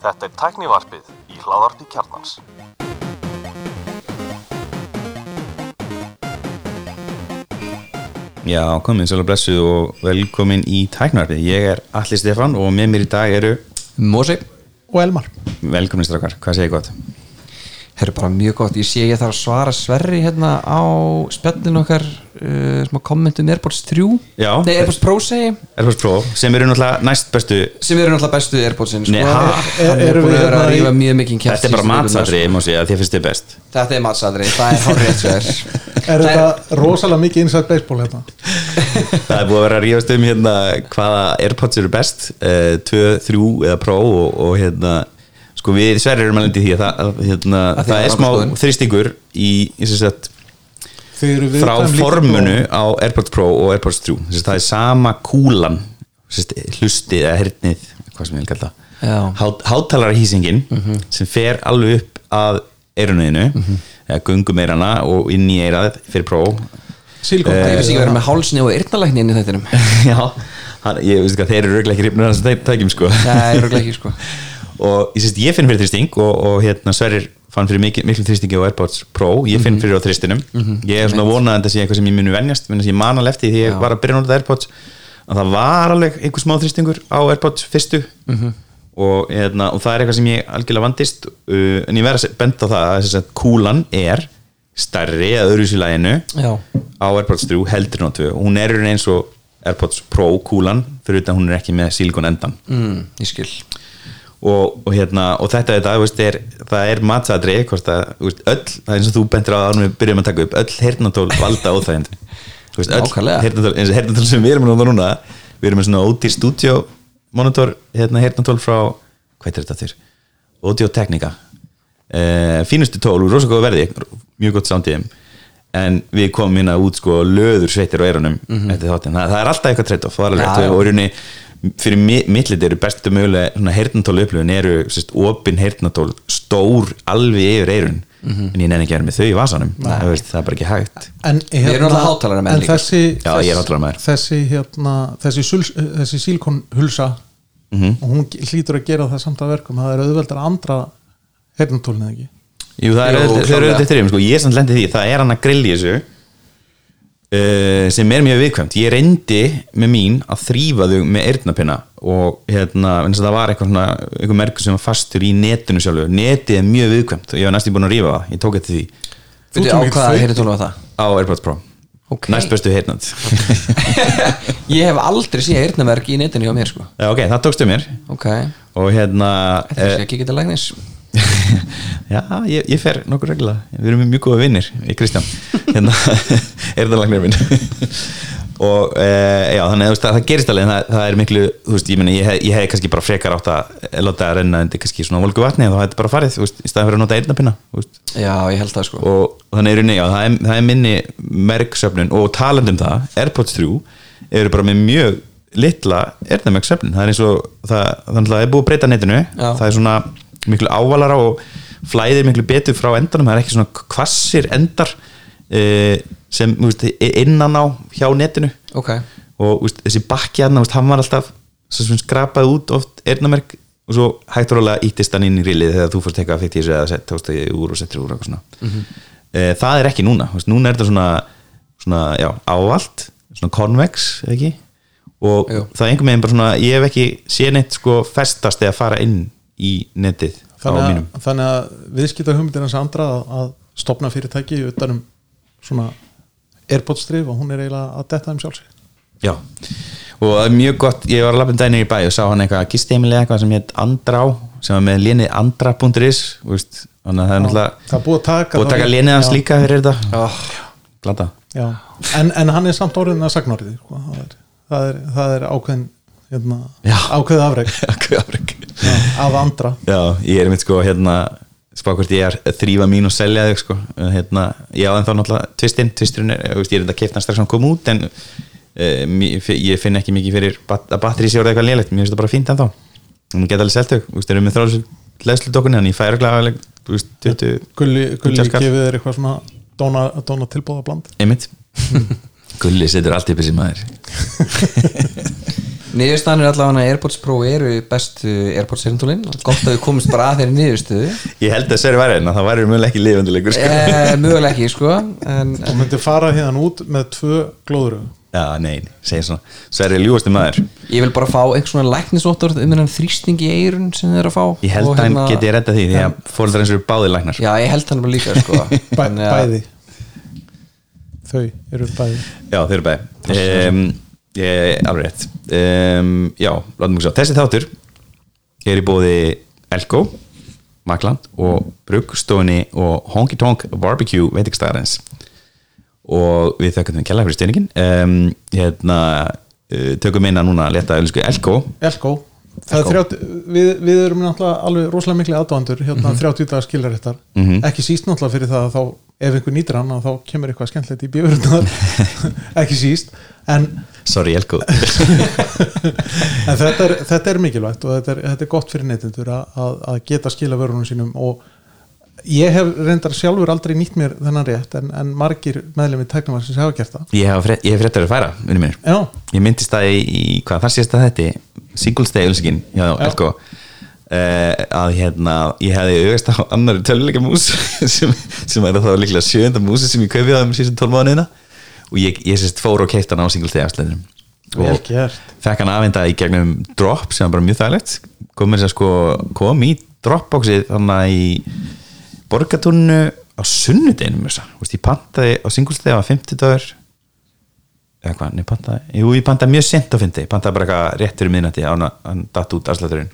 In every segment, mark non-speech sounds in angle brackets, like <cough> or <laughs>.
Þetta er tæknivarpið í hláðarpi kjarnans. Já, komin og blessuð og velkomin í tæknarfið. Ég er Alli Stefan og með mér í dag eru Mósi og Elmar velkomin strákar. Hvað segir gott? Herru bara mjög gott, ég sé ég þarf að svara Sverri hérna á spjallinu okkar uh, að kommentum Airpods 3 Já. Nei, Airpods Pro segi Airpods Pro sem eru náttúrulega næst bestu sem eru náttúrulega bestu Airpodsin sko. Nei, ha? Hann er Erum búin við að vera að hérna í- rífa mjög mikið Þetta er bara matsadri, ég má segja, að þið finnst þið best Þetta er matsadri, það er rétt sér <laughs> Er þetta rosalega mikið inside baseball hérna? Það er búið að vera að rífast um hérna hvaða Airpods eru best uh, 2, 3 eða Pro og, og hérna sko við sverrir erum að lendi því að það, að, hérna, Að því það að er smá rannsókn. þrýstingur í, í sem sagt, frá formunu á AirPods Pro og AirPods 3 Þess, það er sama kúlan hlustið eða hernið hvað sem ég vil kalla Já. það hátalara hýsingin sem fer alveg upp að eirunniðinu eða gungum eirana og inn í eirað fyrir Pro. Silikon Það er ekki verið með hálsni og eyrnalækni inn í þettinum <laughs> já, hann, ég veist ekki að þeir eru röglega ekki rifnur hans að tækjum sko. Það er örugglega ekki sko. <laughs> Og ég, sést, ég finn fyrir þrýsting og, og hérna Sverrir fann fyrir mikil, mikil þrýstingi á AirPods Pro. Ég finn fyrir á þrýstinum ég er svona vonað að þetta sé eitthvað sem ég muni venjast menn að ég man alveg eftir því ég Já. var að byrja nota AirPods að það var alveg einhver smá þrýstingur á AirPods fyrstu. Og, hérna, og það er eitthvað sem ég algjörlega vandist uh, en ég verð að benda á það að kúlan er stærri að öðru sér læginu á AirPods 3 heldur á 2 hún er eins og AirPods Pro kúlan fyrir utan hún er ekki með silikon endan. Mm, Ég skil og, og, hérna, og þetta, þetta veist, er, það er veist, öll, það er eins og þú bentir á að við byrjum að taka upp, öll hernatól valda óþægindi. Öll hernatól, og sem við erum núna við erum með svona ódýr studio monitor, hérna hernatól frá hvað er þetta þér? Audio Technica. Uh, fínustu tól úr rosa góða verði, mjög gott þeim. En við komum hérna út sko löður sveitir á eirunum eftir þáttinn, það, það er alltaf eitthvað treytoff og Mhm. Fyrir mi- millit eru bestu mögulega heyrnatól upplifun eru sérst, opin heyrnatól stór alveg yfir eirun Mhm. en ég nenni ekki að vera með þau í vasanum það, veist, það er bara ekki hægt En, hérna, erum náttúrulega hátalaramenn en líka. þessi, Já, ég er hátalaramaður. þessi, hérna, þessi, suls, þessi sílikonhulsa Mhm. og hún hlýtur að gera það samt að verkum það er auðveldar að andra hernatólin eða ekki Jú, það er eru auðvitað þrjum sko. ég er samt lendið því, það er hann að grill í þessu uh, sem er mjög viðkvæmt. Ég reyndi með mín að þrýfa þau með eyrnapinna og hérna, eins og það var eitthvað svona eitthvað merkur sem var fastur í netinu sjálfu netið er mjög viðkvæmt og ég var næstum búin að rífa það. Ég tók eftir því. Þú mikið hvaða þau- heyrnatól var það? á AirPods Pro. Ok. næst bestu heyrnat <laughs> Ég hef aldrei séð heyrnaverk í netinu hjá mér sko. Já, ok, það tókstu mér. Ok, og hérna þetta er ekki ekki til lægnis já, ég, ég fer nokkur regla við erum mjög góða vinnir, ég Kristján. Hérna, <laughs> er það lagnir minn og e, já, þannig að veist, það gerist alveg það, það er miklu, þú veist, ég meni, ég, hef- ég hef kannski bara frekar átt að láta það renna undir kannski svona volgu vatni og það hefði bara farið, þú veist, í staðan fyrir að nota einnapinna Já, ég held það sko. Og, og þannig er, já, það er, það er minni merksöfnun og talandum það Airpods 3 eru bara með mjög litla erðamerksöfnun það er eins og, það, að það er búið að breyta netinu. Já. það er svona miklu ávalara og flæðir miklu betur frá endanum. Það er ekki svona kvassir endar e, sem veist, innan á hjá netinu. Ok, og veist, þessi bakki hann, hann var alltaf skrapaði út oft erðamerk og svo hægt og rólega íttist hann inn í rilið þegar þú fórst eitthvað fikk í þessu eða sett, tókst það úr og settir úr og eitthvað svona. Mm það er ekki núna, veist, núna er þetta svona, svona já, ávalt svona convex, eða ekki? Og Jú. það er einhver meginn bara svona ég hef ekki séð neitt sko festast eða fara inn í netið á þannig mínum. að, þannig að viðskipta hugmyndin hans andra að, að stopna fyrirtæki utanum svona Airpods drif og hún er eiginlega að detta þeim sjálfsig Já, og það er mjög gott ég var að lappa um daginn í bæ og sá hann eitthvað gisteimilega eitthvað sem hétt Andrá sem var með lénið andra.is þannig að það er náttúrulega það búið að taka búið að taka lénið hans Já, líka fyrir þetta. Oh. glata. Já. En, en hann er samt orðin að sagnorðið sko. það, er, það, er, það er ákveðin hérna, ákveðið afreg. <laughs> af andra. Já, ég er mitt sko hérna spá hvort ég er þrýfa mín og selja þau sko. hérna, ég á ennþá náttúrulega tvistinn, tvisturinn er, þú veist, ég er enda að hann strax hann kom út en uh, ég finn ekki mikið fyrir bat að batteri sé orðið eitthvað lélegt. Mér finnst það bara fínt ennþá. Og mér geta alveg selt þau, þú veist, erum við þráðsum leðslu dokkunni, þannig ég færi glæða þú veist, 20, Gulli, Gulli Gulli gefið þér eitthvað svona dóna, dóna tilbúða bland einmitt <laughs> Gulli setur allt upp þessi maður <laughs> Niðurstaðan er allavega að Airpods Pro eru bestu Airpods serendulinn Gott að við komist bara að þeirri niðurstöðu. Ég held að Sverri væri en það væri mjög ekki lifandilegur sko. eh, Mögulega ekki sko en, og myndi fara hérna út með tvö glóður já, nei, segja svona. Sverri er ljúasti maður. Ég vil bara fá einhvers svona læknisvottur um þennan þrýsting í eirun sem þeir eru að fá. Ég held að hann hérna- geti redda því því að fóreldrar eins eru báði læknar. Já, ég held hann bara líka sko. Bæ, Þannig að- bæði. Þau eru bæði. Já, þeir eru bæði. Um, ég, alveg rétt. Um, já, látum við sjá. Þessi þáttur er í bóði Elko Makland og Bruggstofunni og Honky Tonk Barbecue veitingstæðarins og við þökkum þeim kjalla fyrir steiningin um, hérna uh, tökum að núna leta öllsku Elko. Elko. Það er 30, við, við erum náttúrulega alveg rosalega miklu aðdóðandur hérna 30 dagar skiljaréttar ekki síst náttúrulega fyrir það að þá ef einhver nýtir hann þá kemur eitthvað skemmtilegt í bjöfurnar <laughs> ekki síst en, sorry Elko <laughs> en þetta, er, þetta er mikilvægt og þetta er, þetta er gott fyrir neytendur að, að, geta skila vörunum sínum og ég hef reyndar sjálfur aldrei nýtt mér þennan rétt en, en margir meðlemi tæknumarsins hafa gert það. Ég hef, fréttar að færa vinur mínir. Já, ég myndist það í, í hvað þar sést að þetta Singles Day ölsikinn hjá Elko að hérna ég hefði augast á annari töluleika mús <laughs> sem, sem er þá líklega sjönda músi sem ég kaupið á þeim síðan 12 mánuðina. Og ég, ég sést fór og keipt hann á afslæðinum vel og fekk hann afhenda í gegnum drop sem var bara mjög þægilegt. Kom, mér að sko, kom í dropboxið þannig í borgatúrnu á sunnudeginum þessa. Þú veist, ég pantaði á Singles Day á 50 dagur. Eða hvað, nei pantaði jú, ég pantaði mjög sent á 50 pantaði bara eitthvað rétt fyrir minnati á hann datt út afslætturinn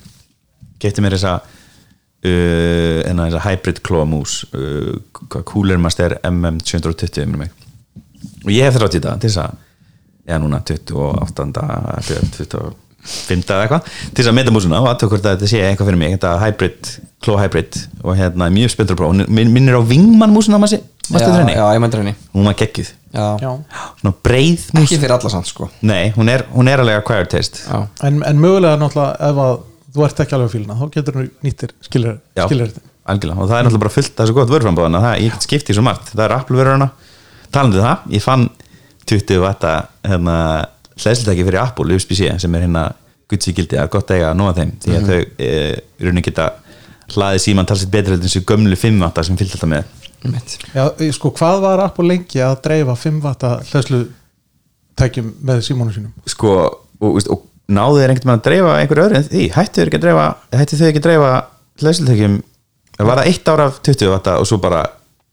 kefti mér þessa uh, enna þessa hybrid klóamús uh, Cooler Master MM720 minnum mig. Og ég hef þrátt í þetta til þess að eða núna 28. 25. eða eitthvað til þess að meta músuna og aðtöku hvort að þetta sé eitthvað fyrir mig þetta hybrid, kló hybrid. Og hérna mjög spenntur próf Minn, minnir á Vingmann músuna massi, mástu Já, já, ég mæntir henni. Hún var Já, Já. svona breið mús ekki fyrir alla samt sko. Nei, hún er, hún er alveg acquired taste. Já, en, en mögulega náttúrulega ef að þú ert ekki alveg á fíluna þá getur þú nýttir skiljar Já, skiljar algjörlega og það er náttúrulega bara fullt af þessu gott vörframbóðana það ég get skipt í svo margt, það er Apple vörurana talandi um það, ég fann 20 vatta hérna, hlæðslutæki fyrir Apple USB-C sem er hérna gudsi gildi að gott eiga að nóga þeim því að þau e, í rauninni geta hlaðið síman talsett betur heldur en þessu gömlu 5 vatta sem fyllt alltaf með. Mitt Já, sko, hvað var Apple lengi að dreifa 5 vatta hlæslu tækjum með símónu sínum? Sko, og, veist, og náðu þeir einhvern veginn að dreifa einhver öðru en því, hættu þeir ekki að dreifa hættu þau ekki að dreifa hlæðslutækjum var það eitt ára af 20 vatta og svo bara,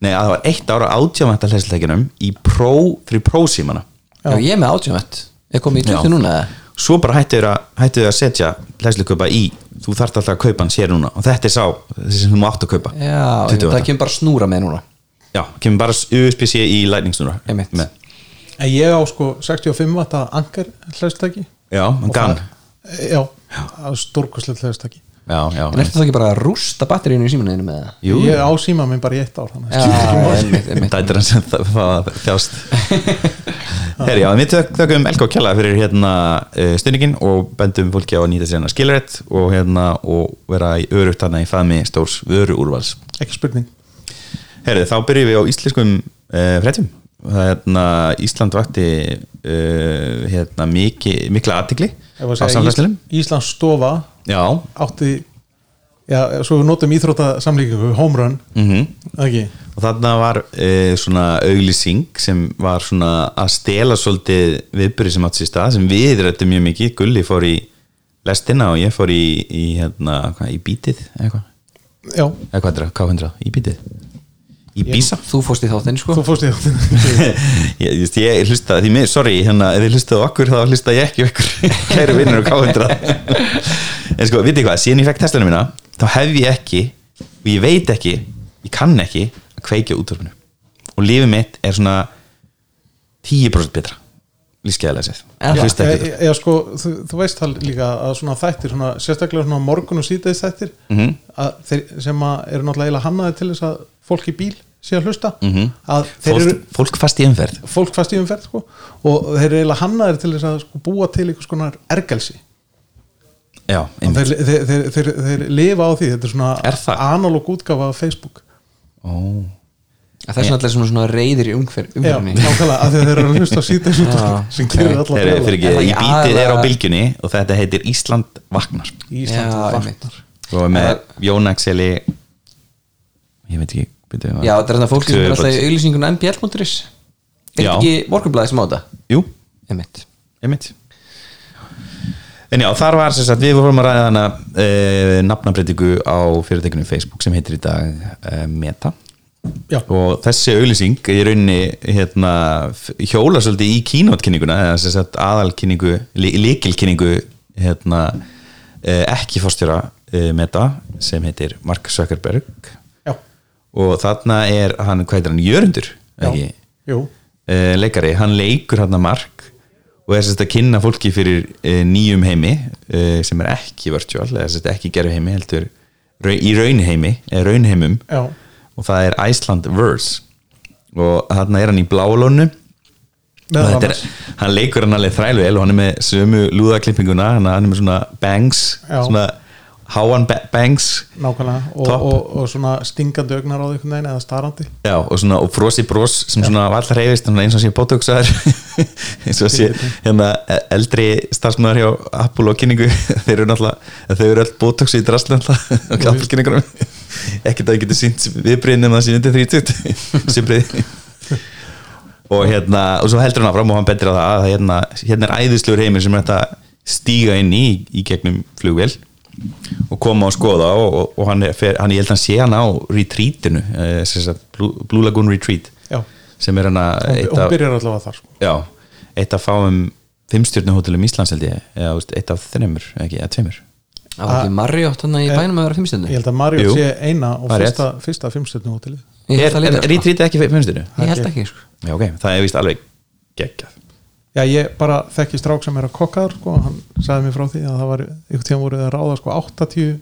nei að það var eitt ára átjá vatta hlæðslutækjunum í Pro, fyrir Pro símana Já, ég er með átjónvett Ég kom í 20 Já. núna eða? svo bara hættu þau að, hættu að setja hlæðsluköpa í, þú þarft alltaf að kaupa hann sér núna. Og þetta er sá, þessi sem þú mátt að kaupa. Já, 20 það kemur bara snúra með núna. Já, kemur bara USB-C í lightningsnúra Einmitt. með, en ég á 65 vatta angar hlæstæki já, hann gann já, stórkoslega hlæstæki já, já, En ertu það ekki bara að rústa batterínu í símanuðinu með það? jú, ég á síma minn bara í eitt ár dætir hann sem það að þjást. <laughs> Herri, já, við þökkum Elko Kjalla fyrir hérna uh, stundingin og bendum fólki á að nýta sér hérna skilrætt og hérna og vera í örugt hana í fæmi stórs vöru úrvals ekki spurning. Herri, þá byrjum við á íslenskum uh, fréttum. Það er hérna, Ísland vakti uh, hérna, miki, mikla aðtikli á Ís, Íslands stofa Já, átti já, svo við notum íþrótta samlíkingu home run, mhm. ekki? Og þarna var uh, svona auglýsing sem var svona að stela svolítið viðbyrði sem átt sér stað sem við rættum mjög mikið, Gulli fór í lestina og ég fór í, í hérna, hvað, í bítið eitthvað, já, eða hvað er það, K100 í bítið, í bísa? Þú fórst í þáttinn sko. Þú fórst í þáttin <laughs> ég, ég hlusta, því mér, sorry hérna, ef þið hlustaðu á okkur þá hlusta ég ekki okkur kæru vinnur á K100 <laughs> <laughs> en sko, vitið hvað, síðan ég fekk testlunum mína þá hef ég ekki og ég veit ekki, ég kann ekki að kveikja útvarpinu. Og lífið mitt er svona 10% betra. Lífskeiðalega séð. Já, þetta. já, sko, þú, þú veist það líka að svona þættir, svona, sérstaklega svona morgun og síðdeis þættir Mhm. að þeir, sem að eru náttúrulega hannaði til þess að fólk í bíl sé að hlusta að þeir fólk, eru fólk fast í umferð. fólk fast í umferð sko, og þeir eru eiginlega hannaðir til þess að sko, búa til einhvers konar ergelsi. Já, þeir, þeir, þeir, þeir, þeir lifa á því þetta er svona Er analóg útgafa af Facebook. Ó. Það er svona allir svona, svona reyðir í umhver, Já, umhverfni nákvæmlega, af því að þeir eru að hlusta á síðan sem gerir alla Þeir, fyrir ekki, Er það í bítið er á bylgjunni og þetta heitir Ísland vaknar. Ísland Já, einmitt. og með Jón Axeli ég veit ekki byrju, Já, þetta er svona fólk sem er alltaf í brot. auglýsingun mbl.is Er Já. ekki morgunblæði sem á þetta? Jú, Einmitt einmitt En já, þar var sem sagt, við vorum að ræða hana e, nafnabreitingu á fyrirtekinu Facebook sem heitir í dag e, Meta Já. og þessi auðlýsing í rauninni hérna, f- hjóla svolítið í kínótkynninguna eða sem sagt aðalkynningu líkilkynningu hérna, e, ekki fórstjóra e, Meta sem heitir Mark Zuckerberg og þarna er hann, hvað heitir hann, Jörundur ekki, jú, e, leikari, hann leikur hann að Mark og er sérst að kynna fólki fyrir e, nýjum heimi e, sem er ekki virtual, eða sérst ekki gerfi heimi heldur rau- í raunheimi eða raunheimum. Já, og það er Icelandverse og þarna er hann í blálónu og er, hann leikur hann alveg þræluvel og hann er með sömu lúðaklippinguna hann er með svona bangs Já. svona háan ba- bangs nákvæmlega. Og, og, og svona stingandi augnar á því eða starandi. Já, og svona, og frosi bros sem svona vallar reyfist eins og sé bótöksaður <laughs> eins og sé hérna eldri starfsmöður hjá Apple og kynningu. <laughs> Þeir eru náttúrulega, þau eru öll bótöksu í draslu náttúrulega og Apple kynningunum. <laughs> Ekkert að þau getur sínt það undir 30 sem briði og hérna, og svo heldur hann áfram og hann bendir á það að hérna, hérna er æðislegur heimur sem að stíga inn í í gegnum flugvél og koma og skoða og, og, og hann, er, fer, hann, ég held að hann sé hann á retreatinu eh, sem sagt, Blue, Blue Lagoon Retreat Já, sem er hann að hún, byrjar allavega þar sko. já, eitt af fáum fimmstjörnuhótelum Íslands held ég eða eitt af þreymur, ekki, eða tveimur Það var ekki Marriott hann í bænum að vera Ég fimmstundu held að Marriott sé eina og fyrsta, fyrsta Ég er, held að er sko. ekki fimmstjörnu? Ég held ekki sko. Já, ok, það er vist alveg geggjað Já, ég bara þekki strák sem er að kokkaður sko, hann sagði mér frá því að það var ykkur tíma voruð að ráða sko 80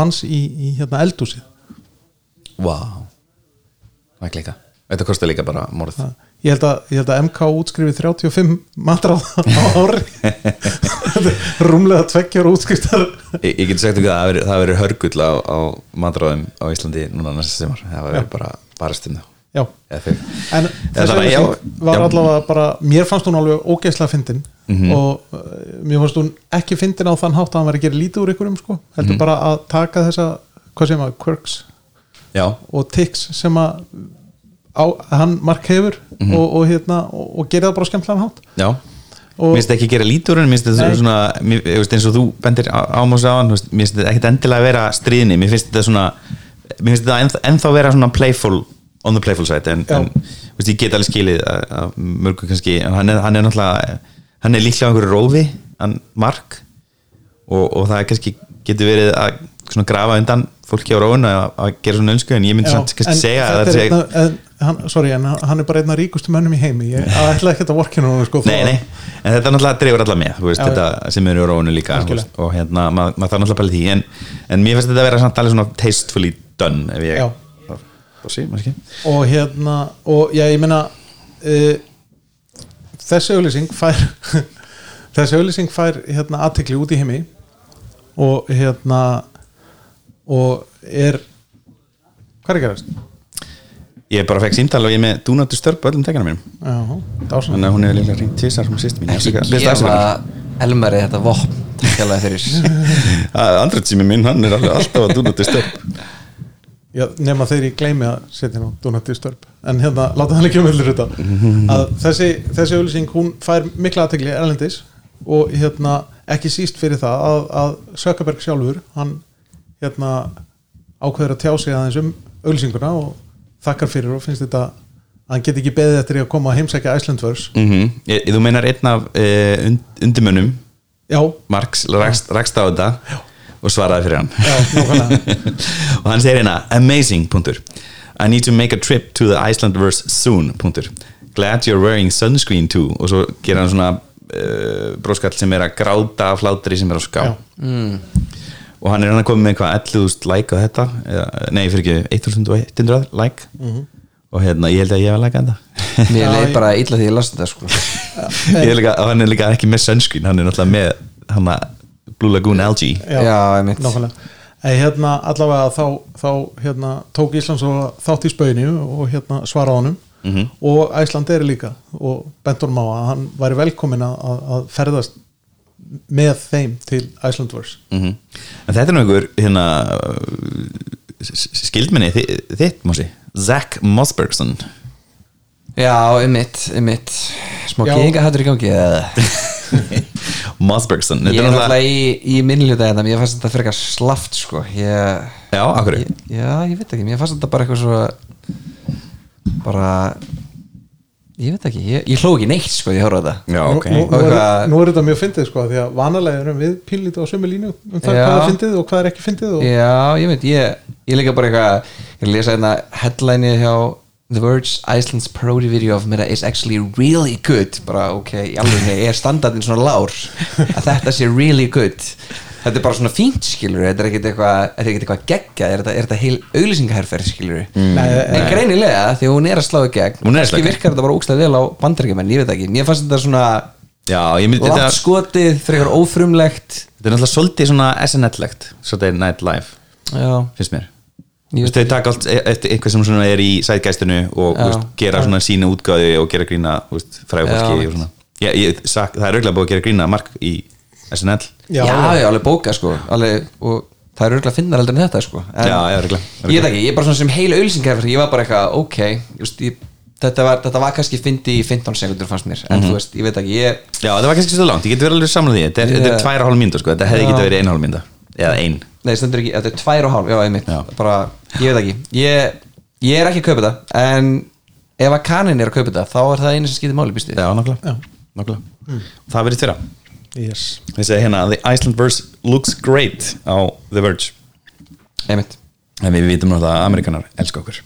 manns í, í hérna eldúsið Vá. Wow. Það er líka Þetta kostar líka bara morð. Ég held, að, ég held að MK útskrifi 35 matráð á <laughs> ári. Rúmlega tveggjar útskriftar. Ég, ég get sagt ekki að það það verður hörgull á, á matráðum á Íslandi núna næsta semar það verður bara, stund Já, en þessi auðlýsing var allavega bara mér fannst hún alveg ógeðslega fyndin. Mhm. og uh, mér fannst hún ekki fyndin á þann hátt að hann var að gera lítið úr ykkurum sko, heldur Mhm. bara að taka þessa hvað sem að quirks. Já, og tics sem að á, hann mark hefur Mhm. og, og, hérna, og, og gera það bara á skemmtlan hátt. Já. Finnst ekki gera lítur en mér finnst þetta svona mér, eins og þú bendir á, á hann mér finnst þetta ekkit endilega vera stríðni mér finnst þetta svona mér finnst þetta ennþá vera svona playful on the playful side en, en veist, ég get alveg skilið að, mörgu kannski en hann er, hann er náttúrulega hann er líklega á einhverju rófi hann Mark og, og það er kannski getur verið að svona grafa undan fólki á róun að, gera svona önsku en ég myndi samt kannski segja að þetta það er einna, en, hann, sorry, en hann er bara einna ríkustu mönnum í heimi ég ætla ekki að vorkina hún sko, Nei, nei, en þetta náttúrulega dreifur alla með veist, Já, þetta sem eru á rónu líka veist, og hérna, maður mað þarf náttúrulega í því en, en mér finnst þetta að vera samt alveg svona tastefully done ef ég Já. Sí, og hérna og já, ég meina uh, þessi auðlýsing fær <laughs> þessi auðlýsing fær hérna aðtekli út í heimi og hérna og er hvað er gerast? Ég bara fekk símtal og ég er með dúnatu störp öllum tekjana mínum. Já, þannig að hún hefur líka ringt tvisar sem sýst mín. Ekki gefa. Elmari þetta vopn sími <laughs> minn, hann er alveg alltaf að dúnatu störp <laughs> Já, nema þeir ég gleymi að setja hérna Donati Störp en hérna, láta hann ekki um vildur þetta að þessi, þessi auðlýsing hún fær mikla aðtegli erlendis og hérna, ekki síst fyrir það að, að Sökkaberg sjálfur hann hérna ákveður að tjá sig aðeins um auðlýsinguna og þakkar fyrir og finnst þetta að hann get ekki beðið eftir í að koma að heimsækja Icelandverse mm -hmm. Þú meinar einn af uh, und, undirmönnum Já, Marx rakst, rakst á þetta og svaraði fyrir hann. <laughs> Og hann segir hérna amazing, punktur. I need to make a trip to the Icelandverse soon, punktur. Glad you're wearing sunscreen too. Og svo gerir hann svona uh, bróskall sem er að gráta af hlátri sem er á ská Já. og hann er hann að koma með eitthvað 11.000 like á þetta. Eða, nei, fyrir ekki 1100 like. Og hérna, ég held að ég hef að like þetta. Mér Já, leið ég- bara illa því ég las þetta sko. <laughs> Ég er líka, hann er líka ekki með sunscreen hann er náttúrulega með hann Blue Lagoon algae Já, einmitt. nákvæmlega en hérna allavega þá, þá hérna, tók Íslands og þátt í spöinu og hérna svaraði honum Mhm. og Æsland er líka og bent honum á að hann væri velkomin að, að- ferðast með þeim til Icelandverse Mhm. En þetta er nú einhver hérna skildminni þi- þitt, Mósi Zach Mosbergson Já, einmitt, einmitt Smá Já. geðinga hættur í gangi eða? <laughs> <laughs> Mosbergson Ég Þetta er náttúrulega- í, í minnluta en mér fannst þetta frekar slaft sko. Ég, Já, akkur ég, Já, ég veit ekki, mér fannst þetta bara eitthvað svo bara ég veit ekki, ég, ég hló ekki neitt sko ég horfði á þetta. Já, ok. nú, nú, er, nú er þetta mjög fyndið sko því að vanalega erum við pínlítið á sömu línu um það Já. hvað er fyndið og hvað er ekki fyndið og Já, ég veit, ég, ég líka bara eitthvað ég að lesa hérna headline hjá The Verge Iceland's parody video of Mira is actually really good. Bara ok, í alveg er standardin svona lár? Að þetta sé really good. Þetta er bara svona fínt skilur þetta er ekkert eitthvað, er eitthvað geggja er þetta, er þetta heil auglýsingaherferð skilur Nei, en greinilega því hún er að slá í gegn Hún er að slá í gegn. virkar þetta bara úkslega vel á bandaríkjumenn, ég veit ekki. Mér fannst þetta svona Já, ég myndi þetta látt skotið, frekar ófrumlegt. Þetta er náttúrulega svolítið svona SNL-legt Svolítið Night Live, já, finnst mér Ég Þú veist, þau taka allt e- eftir eitthvað sem er í sætgæstinu og Já. veist, gera svona sína útgáði og gera grína fræðu Já, fólki og veit. svona ég, ég, sak, Það er auðvitað búið að gera grína mark í SNL já, já, alveg bóka sko alveg, og það er örgulega finnar heldur en þetta sko en, Já, já, örugglega, örugglega. ég veit ekki, ég er bara svona sem heil auðlýsingar ég var bara eitthvað, ok just, ég, þetta, var, þetta var kannski fyndi í 15 sekundur fannst mér, Mhm. en þú veist, ég veit ekki ég, Já, það var kannski svo langt, ég get verið alveg samlega því Þetta er, þetta er Yeah. tvær og hálf mínúta, sko, þetta hefði getið verið ein og hálf mínúta Eða ein nei, stendur ekki, þetta er tvær og hálf já, einmitt, Já. bara, ég veit ekki. Ég, ég er ekki að kaupa þetta en ef að kanin er að kaupa þetta þá er það einu sem skiptir máli, býstu? Já, nákvæmlega, Já. nákvæmlega. Það verið tverra yes. Þessi hérna, The Iceland Verse looks great á The Verge. Einmitt, En við vitum náttúrulega að Amerikanar elska okkur.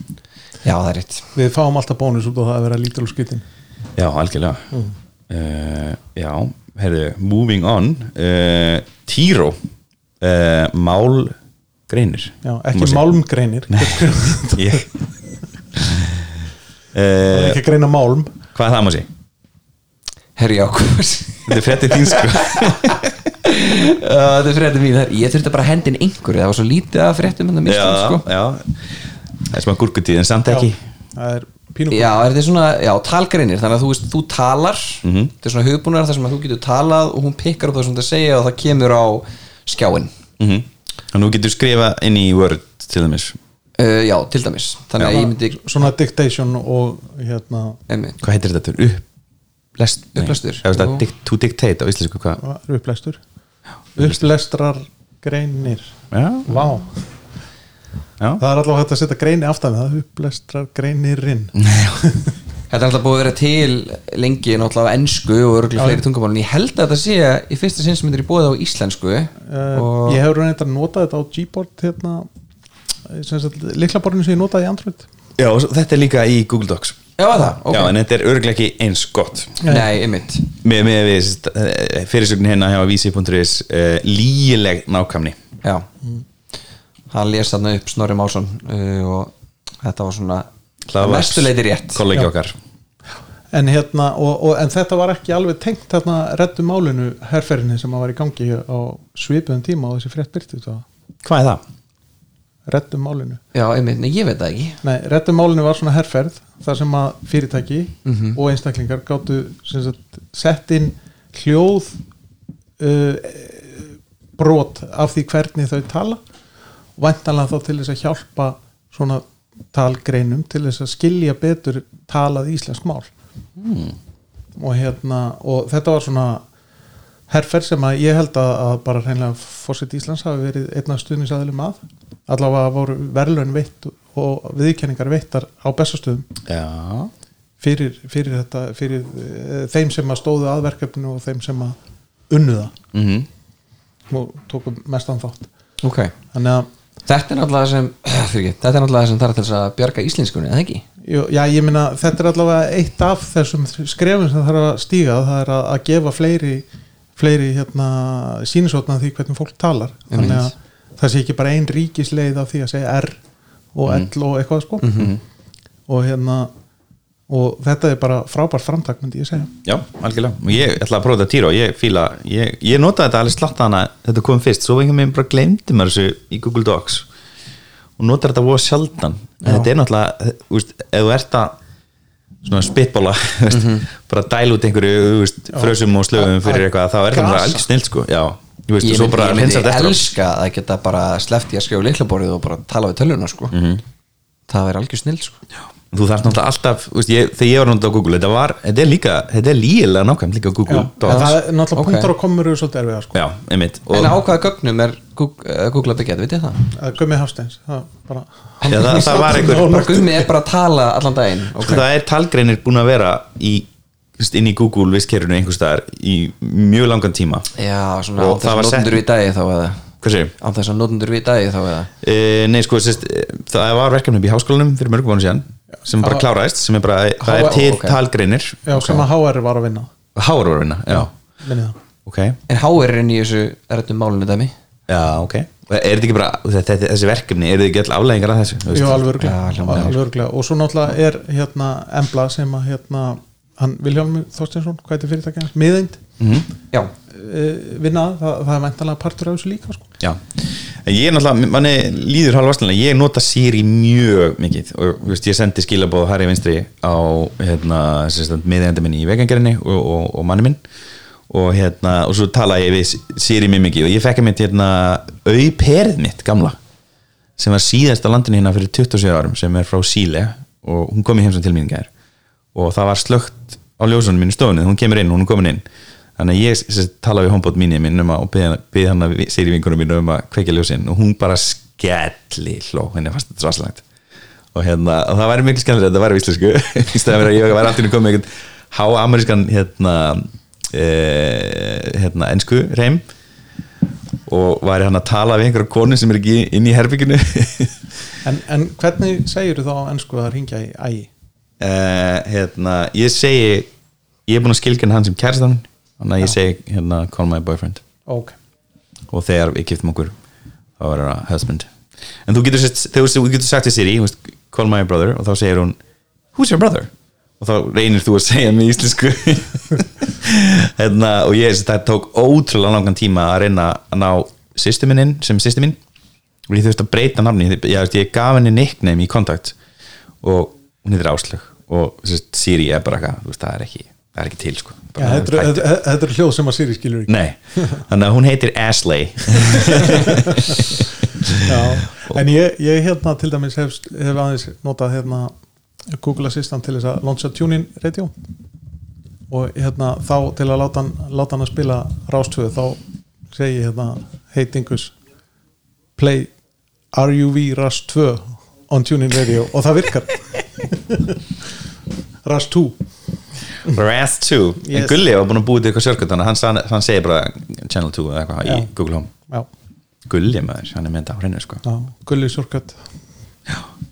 Já, það er rétt. Við fáum alltaf bónus út á það að vera lítil og skutin Já, algjörlega. Uh, Já, heyrðu, moving on. Uh, Tíró uh, Mál greinir já, ekki málmgreinir. <laughs> Ég Það er uh, ekki að greina málm. Hvað er það maður sé? herri hvað Þetta er fréttið þín sko. <laughs> Þetta er fréttum mín. Ég þurfti bara að hendin einhverju. Það var svo lítið að fréttum en það Já, mistum sko. já. Það er smá gúrkutíð en samt ekki. það er pínu já, er þetta svona, já, talgreinir. Þannig að þú veist, þú talar. Mhm. þetta er svona hugbúnar þar sem að þú getur talað og hún pikkar upp það sem það segja og það kemur á skjáin mm Og nú getur skrifa inn í Word til dæmis. Uh, já, til dæmis. Þannig að ég myndi svona dictation og hérna einmitt, Hvað heitir þetta? Upplest. Upplestur. Já, dic- To dictate á íslensku hvað? Upplestur? Upplestrar greinir. Já, vá, já. Það er alltaf hægt að setja greini aftan við það. Upplestrar greinirinn <laughs> þetta er alltaf búið að vera til lengi náttúrulega á ennsku og örgulega fleiri tungumálin. Ég held að þetta sé í fyrsta sinn sem þetta er búið á íslensku uh, ég hefur reyndar notað þetta á Gboard hérna liklaborinu sem ég notaði í Android. Já, þetta er líka í Google Docs. Já, það, ok. Já, en þetta er örglega ekki eins gott. Nei, einmitt. Með, með uh, fyrirsögnin hérna hjá vísi.is uh, lígileg nákvæmni. Já. Hann les þarna upp Snorri Másson uh, og þetta var svona Það var mestuleiti rétt. kollegi okkar en, hérna, og, og, en þetta var ekki alveg tengt þarna reddu málinu herrferðinni sem var í gangi á svipuðum tíma og þessi frétt byrti Hvað er það? reddu málinu. Já, einmitt, ég veit það ekki. Nei, reddu málinu var svona herrferð þar sem að fyrirtæki Mhm. og einstaklingar gáttu sagt, sett inn hljóð uh, brot af því hvernig þau tala og væntanlega þá til þess að hjálpa svona talgreinum til þess að skilja betur talað íslensk mál og hérna og þetta var svona herferð sem að ég held að, bara hreinlega fósitt Íslands hafi verið einna stuðningsaðilum að. Allavega voru verðlun veitt og viðkenningar veittar á bestastöðum Já. Fyrir, fyrir þetta fyrir uh, þeim sem að stóðu að verkefninu og þeim sem að unnuða mm og tókum mestan þátt. Ok. Þannig að Þetta er náttúrulega sem <clears throat> Þetta er náttúrulega sem þarf til að bjarga íslenskunni, eða ekki? Já, ég meina, þetta er allavega eitt af þessum skrefum sem þarf að stíga. Það er að, að gefa fleiri fleiri hérna, sínisotna því hvernig fólk talar. Þannig að það sé ekki bara ein ríkisleið af því að segja R og L og eitthvað sko. Og hérna og þetta er bara frábært framtak myndi ég segja. Já, algjörlega, og ég ætla að prófa þetta Tiro ég fíla, ég, ég notaði þetta alveg slatt hana þetta kom fyrst, svo einhvern veginn bara glemdi maður þessu í Google Docs og notar þetta voða sjaldan þetta er náttúrulega, þú veist, ef þú ert að svona spitbóla <laughs> bara dæla út einhverju frösum og slöfum fyrir eitthvað þá er bara Gasa. algjör snill sko, já þú veist, ég ég myndi elska að geta bara sleppt í að skrifa liklaborðið og bara tala við töluna sko. Mhm. það væri algjör snill sko. Þú þarf náttúrulega alltaf, þú veist, ég, þegar ég var náttúrulega á Google, þetta var, þetta er líka þetta er lígilega nákvæmt líka á Google en Docs það er náttúrulega Ok. punktar og komur eru svolítið erfiða sko. já, einmitt og, en á hvaða gögnum er Google, uh, Google að byggja þetta, vitið þið það? að Gummi Hafsteins það, bara, Já, það- það var einhver- <laughs> bara gummi er bara að tala allan daginn okay. Sko, það er talgreinir búin að vera í, þú veist, inn í Google vistkerfinu einhver staðar í mjög langan tíma já, svona Og á það þess var að sett- notendur við dagi þá eða hvað segir? á þess að notendur við dagi þá eða E, nei, sko, sérst, e, það var verkefni upp í háskólanum fyrir mörgum mánu síðan sem bara kláraðist, sem er bara, það er HR til ok. talgreinir. Já, sem að HR var að vinna. Háur var að vinna, já, minni það. Ok. En HR er inn í þessu erðum málunni dæmi? Já, ok, er þetta ekki bara þetta, þessi verkefni, eru þið ekki all afleggingar af þessu? þú veist? Jú, alveg Já, og svo náttúrulega er hérna Embla sem að hérna hann Vilhjálmur Þorstinsson, hvað heitir fyrirtækja miðeind. Mhm. já, uh, vinna, það, það er væntalega partur af þessu líka sko. Já, ég er náttúrulega, manni líður halvvarslega, ég nota Siri mjög mikið. Og veist, ég sendi skilabóð hæri vinstri á hérna, miðjandi minni í vegangerinni og, og, og manni minn. Og hérna, og svo tala ég við Siri mjög mikið. Og ég fekk að mitt hérna auperið mitt, gamla sem var síðast á landinu hérna fyrir 27 árum sem er frá Síle. Og hún kom í heimsum til mín gær. Og það var slögt á ljósunum mínu stofunni, hún kemur inn, hún er komin inn þannig að ég tala við homebot mín minn um að, og beða beð hann að segja vinkunum mínu um að kveikja ljósin og hún bara skelli hló, henni fannst þetta svaslagt og hérna, og það væri mikil skemmtilegt að þetta væri íslensku. Í stæðan fyrir að ég væri alltaf komið einhvern há-amerískan hérna e, hérna, ensku reym og væri hann að tala við einhverja konu sem er ekki inn í herbygginu <laughs> en, en hvernig segir þú þá ennsku að ringja í ægi? uh, hérna, ég segi ég er búin að skilgjana hann sem kæristan þannig að ég segi hérna call my boyfriend. Ok, og þegar við kiptum okkur þá verður það husband. En þú getur, þú getur sagt til Siri call my brother og þá segir hún who's your brother? Og þá reynir þú að segja með íslensku. <laughs> Hérna, og ég það tók ótrúlega langan tíma að reyna að ná sýstu minn inn sem sýstu mín. Og ég þurfti að breyta nafni ég, ég, ég gaf henni nickname í kontakt og hún heitir Áslög og Siri er bara eitthvað það er ekki, það er ekki til sko. Ja, þetta, er- hljóð sem að Siri skilur ekki. Nei, þannig að hún heitir Ashley. <laughs> Já, en ég, ég hérna til dæmis hef, hef aðeins notað hérna Google Assistant til þess að launcha TuneIn radio. Og hérna þá til að láta hann, láta hann að spila rástöðu þá segi hérna hey Dingus play RUV Rast 2 on TuneIn radio. Og það virkar. <laughs> Rast 2 Wrath 2 en Yes. Gulli var búin að búið til eitthvað að hann, hann segir bara Channel 2 eða eitthvað í. Google Home. Já, Gulli maður, hann er með þetta á hreinu sko. Gulli Shortcut.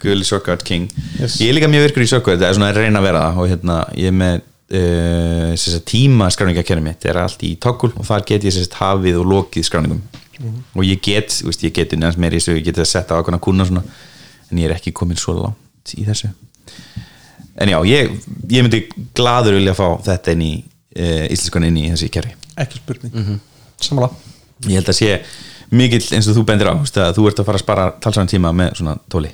Gulli Shortcut King. Yes. ég er líka mjög virkur í Shortcut það er svona að reyna að vera það. Og hérna ég er með uh, tíma skráningakerfi mitt. Er allt í toggle og þar get ég sérst hafið og lokið skráningum. Og ég get, veist, ég get neðans meira í þessu, ég get að setja á ákveðna kuna svona, en ég er ekki komin svo langt í þessu en já, ég, ég myndi gladur vilja fá þetta inn í uh, íslenskan inn í þessi kerfi ekki spurning Mhm. sammála ég held að sé mikill eins og þú bendir á þú veist, að þú ert að fara að spara talsvæðan tíma með svona tóli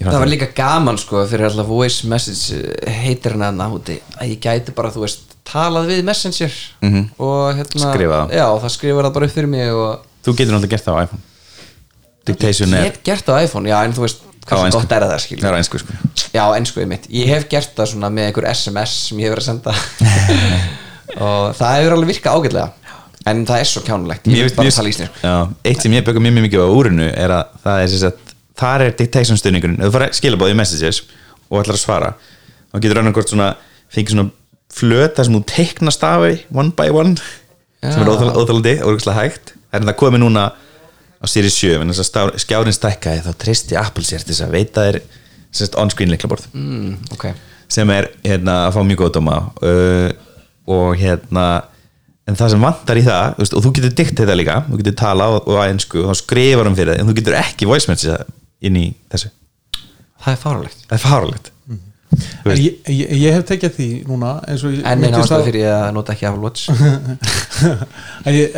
Ég það var líka gaman sko fyrir alltaf voice message eh, heitir hann að úti að ég gæti bara þú veist talað við messenger Mhm. og hérna Skrifa það. já það skrifar það bara upp fyrir mig og þú getur náttúrulega gert það á iPhone dictation ég er hef gert það á iPhone já en þú veist ensku. gott er það það er á einsku sko. Já enskuðið mitt ég hef gert það svona með einhver SMS sem ég hefur að senda. <laughs> Og það hefur alveg virkað ágætlega. En það er svo kjánulegt Já, eitt sem ég bökum mjög mjög mikið á úrinu er að það er sagt, þar er dictation stuðningurinn. Ef þú fara skilabóð í messages og ætlar að svara þá getur annarkort svona fengið svona flöta sem þú teikna stafi one by one sem er Já. óþál- óþálandi og úrkslega hægt það er þetta komið núna á Series 7 en þess að skjárin stækkaði þá tristi Apple sér til þess að veita þér on-screen leiklaborð mm, ok. Sem er hérna, að fá mjög góð dóma uh, og hérna en það sem vantar í það veist, og þú getur dikt þetta líka, þú getur tala og, og að einsku og þá skrifar hann fyrir það en þú getur ekki voice message inn í þessu. Það er fáralegt það er fáralegt. Ég, ég, ég hef tekið því núna en einn minntist ástæð á- fyrir ég að nota ekki Apple Watch. <laughs> Að ég,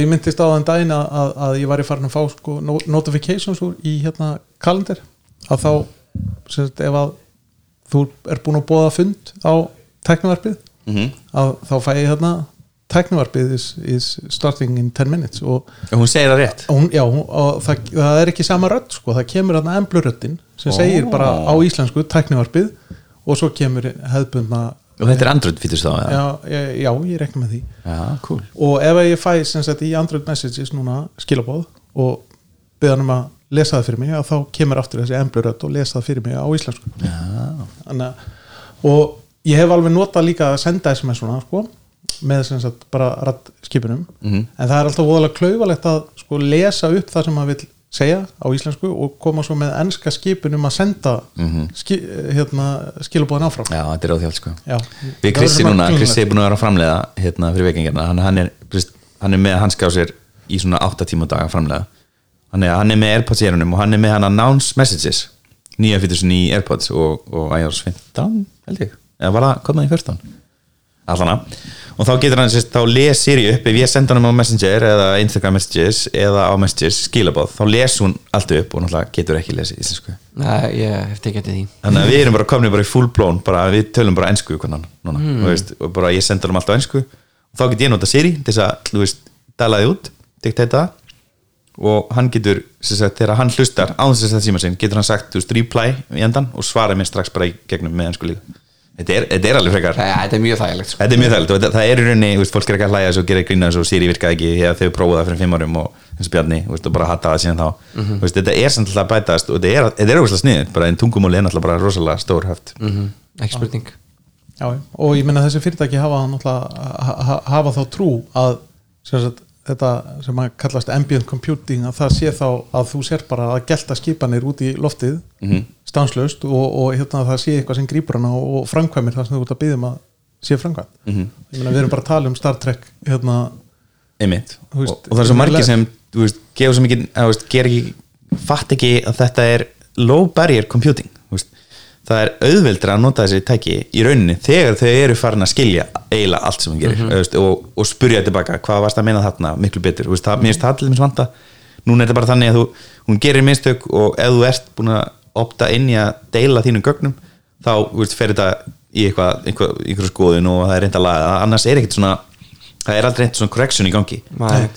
ég myndist á þann daginn að, að, að ég var í farin að fá sko, no- notifications úr í hérna kalender. Að þá sagt, ef að þú er búin að bóða fund á teknivarpið Mhm. að þá fæ ég hérna teknivarpið is, is starting in 10 minutes og Og hún segir það rétt. hún, já, hún, og það, það er ekki sama rödd sko, það kemur hérna embluröddin sem Ó. segir bara á íslensku teknivarpið og svo kemur hefðbundna Og þetta er Android fítus þá já, ég, já, ég rekna með því. Já, cool. Og ef ég fæ sem sagt í Android Messages núna skilabóð og beða hann um að lesa það fyrir mig þá kemur aftur þessi emblurödd og lesa það fyrir mig á íslensku. Þannig, og ég hef alveg notað líka að senda SMS svona sko, með sem sagt bara rattskipunum Mhm. en það er alltaf voðalega klaufalegt að sko lesa upp það sem maður vil segja á íslensku og koma svo með ennska skipun um að senda Mhm. ski, hérna, skilabóðin áfram Já, þetta er óþjált sko Já. Við svona núna. Krissi er búin að vera að framleiða hérna fyrir vekingirna hann, hann, hann er með hanska á sér í svona 8 tíma á dag að framleiða hann er, hann er með Airpods í erunum og hann er með hann announce messages nýja fítusin í Airpods og, og iOS 15 held ég, eða var það komað í 14 allana og þá getur hann sérst, þá les Siri upp ef ég senda hann á Messenger eða Instagram Messages eða á Messages skilabóð, þá les hún allt upp og náttúrulega getur ekki lesið íslensku. Nei, ég hef tekið eftir því. Þannig að við erum bara komin bara í full blown bara við tölum bara ennsku hvernig núna mm. veist, og bara ég senda hann alltaf ennsku og þá get ég nota Siri til þess að þú veist, dalaði út, diktata og hann getur sagt, þegar hann hlustar á þess að síma sinn getur hann sagt, þú veist, reply í endan og svaraði mér strax bara í gegnum með ennsku líka þetta er, þetta er alveg frekar Nei, þetta er mjög þægilegt sko. Þetta er mjög þægilegt. Það er í rauninni, þú veist, fólk er ekki að hlæja þessu og gera grína þessu og Siri virkaði ekki þegar þau prófuðu það fyrir fimm árum og og Bjarni, þú veist, og bara hatta það síðan þá. Mhm. Þú veist, þetta er samt alltaf að bætast og þetta er, þetta er óslega sniðið, bara en tungumóli er náttúrulega bara rosalega stór höft. Mhm, Ekki spurning. Já, og ég meina þessi fyrirtæki hafa hafa þá trú að sem sagt, þetta sem að kallast ambient computing að það sé þá að þú sér bara að gelta skipanir út í loftið Mhm. Stanslaust og, og hérna það sé eitthvað sem grípur hana og, og framkvæmir það sem þú ert að byggja um að sé framkvæm Mhm. ég meina við erum bara að tala um Star Trek hérna, veist, og, og það er svo margir umlega- sem, þú veist, gefur svo mikið ekki, fatt ekki að þetta er low barrier computing þú veist, það er auðveldra að nota þessi tæki í rauninni þegar þau eru farin að skilja eiginlega allt sem hún gerir mm veist, og, og spurja tilbaka hvað varst að meina þarna miklu betur, það, mér finnst það allir minns vanta. Núna er þetta bara þannig að þú, hún gerir mistök og ef þú ert búin að opta inn í að deila þínum gögnum þá fer þetta í eitthvað, eitthvað, eitthvað skoðun og það er reynd að laga annars er ekkert svona, það er aldrei reynd svona correction í gangi. Nei.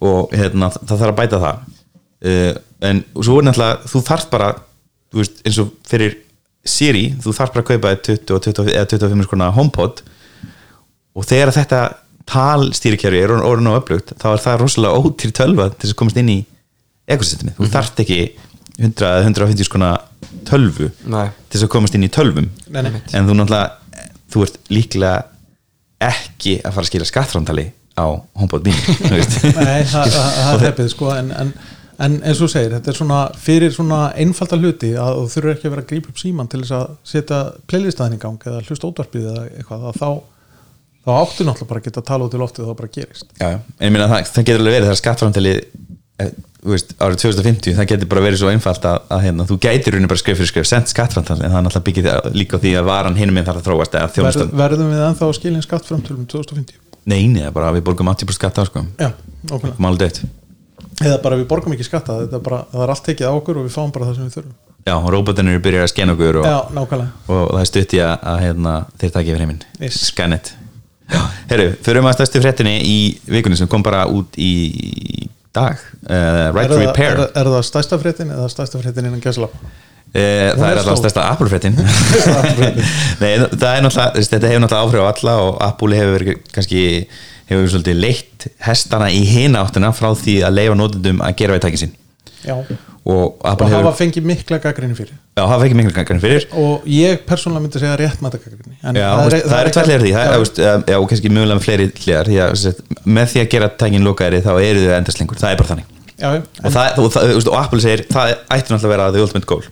og hérna, það þarf að bæta það. Uh, en svo er náttúrulega þú þarft bara, þú veist, eins og fyrir Siri, þú þarft bara að kaupa 20, og 20 eða 25 skrona HomePod. Og þegar þetta talstýrikerfi er orðin á upplugt þá er það rosalega ótýr tölva til þess að komast inn í ekosystemið, þú þarft ekki 100 eða 150 skona tölvu Nei. til þess að komast inn í tölvum Nei, nei. en þú náttúrulega þú ert líklega ekki að fara að skila skattframtali á HomePod mín <laughs> þú veist. Nei, það, <laughs> það, það er hefðið sko en, en, en eins og þú segir, þetta er svona fyrir svona einfalda hluti að þú þurfur ekki að vera að grípa upp síman til þess að setja playlistaðin í gang eða hlusta ótvarpið eða eitthvað að þá, þá áttu náttúrulega bara að geta að tala út í loftið og það bara gerist Já, já. en ég meina það, það getur alveg verið þegar skattframtali þú veist, árið 2050 það getur bara verið svo einfalt að, að hérna, þú gætir raunin bara skrif fyrir skrif, sent skattframtali en það er náttúrulega byggið líka því að varan hinum minn þarf að þróast eða Verð, verðum við ennþá að skilja skatt fram til um 2050 nei, er bara við borgum 80% skatt á sko, Já, okkur máli dött eða bara við borgum ekki skatta er bara, það er allt tekið á okkur og við fáum bara það sem við þurfum. Já, robotinir eru byrjað að skenna okkur og, Já, og það er stutt í að, að hérna, þeir takja yfir heiminn. Yes. scan it. Herru, förum að stærstu fréttinni í vikunni sem kom bara út í dag uh, Right er, to Repair. er, er það stærsta fréttin eða stærsta fréttin innan gæslap Uh, það er alltaf stærsta Apple-fréttin <laughs> <laughs> Nei, það er náttúrulega þú veist, þetta hefur náttúrulega áhrif á alla og Apple hefur verið kannski hefur svolítið leitt hestana í hina áttina frá því að leifa notendum að gera við tækin sín Já, og og hefur hafa fengið mikla gaggrinni fyrir. Já, hafa ekki miklu gangarinn fyrir. Og ég persónulega myndi segja rétt með þetta gaggrinni Já, það, það, er tvær hliðar því, það, Já. og kannski mögulega með fleiri sagt, með því að gera tækin lokaðri þá eru þau endast lengur, það er bara þannig. Já, og, það, og, það, og Apple segir, það ætti náttúrulega að vera the ultimate goal.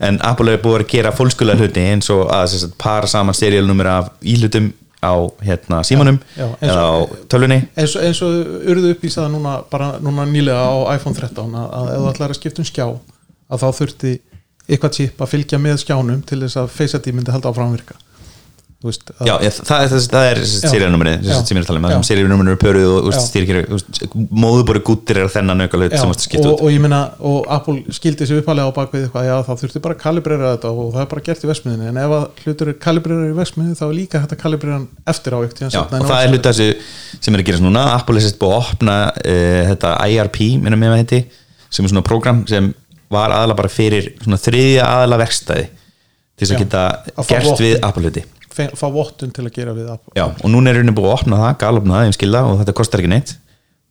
En Apple er búið að gera fólkskulega hluti eins og að para saman serialnumur af íhlutum á hérna, símanum Já, já, eða á tölvunni. Eins og, eins og urðu upp í það núna bara núna nýlega á iPhone 13 að, að ef þú ætlar að skipta um skjá að þá þurfti eitthvað chip að fylgja með skjánum til þess að Face ID myndi halda áfram að virka. Þú veist, að, Já, ég, það, það, það er seriðanúmerið Já. sem ég er að tala um, það Já. sem seriðanúmerið eru pöruð og Já. stýrkir móðubori gúttir er þennan auka hlut já, sem að skipta og, út og ég meina og Apple skildi sig uppalega á bakvið eitthvað já það þurfti bara að kalibrera þetta og það er bara gert í versmiðinni en ef að hlutur er kalibrera í versmiðinni þá er líka hægt að kalibrera hann eftir á eitt Já, og það er hluta þessu sem er að gerast núna Apple er sérst búið að opna uh, þetta IRP, minnum ég að heiti sem er þess að að fá við vottun. Til að gera við Apple Já, og núna er rauninni búið að opna það, galopna það, ég skilða og þetta kostar ekki neitt.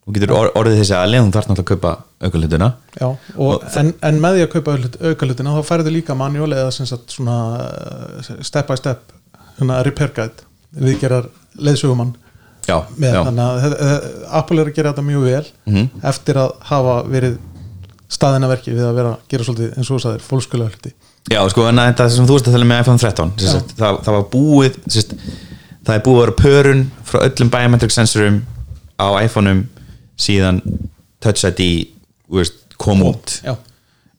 Þú getur or orðið þessi aðli þú þarf náttúrulega að kaupa auka hlutuna Já, og, en, en með því að kaupa auka hlutina þá færðu líka manual eða uh, step by step repair guide Já, með já, þannig að Apple er að gera þetta mjög vel Mhm. eftir að hafa verið staðina verki við að vera að gera svolítið eins og þú sagðir fólkskulega hluti já, sko, en þetta sem þú veist að tala með iPhone 13 sem sagt, það, það var búið sagt, það er búið að vera pörun frá öllum biometric sensorum á iPhone-um síðan Touch ID veist, kom út. Já,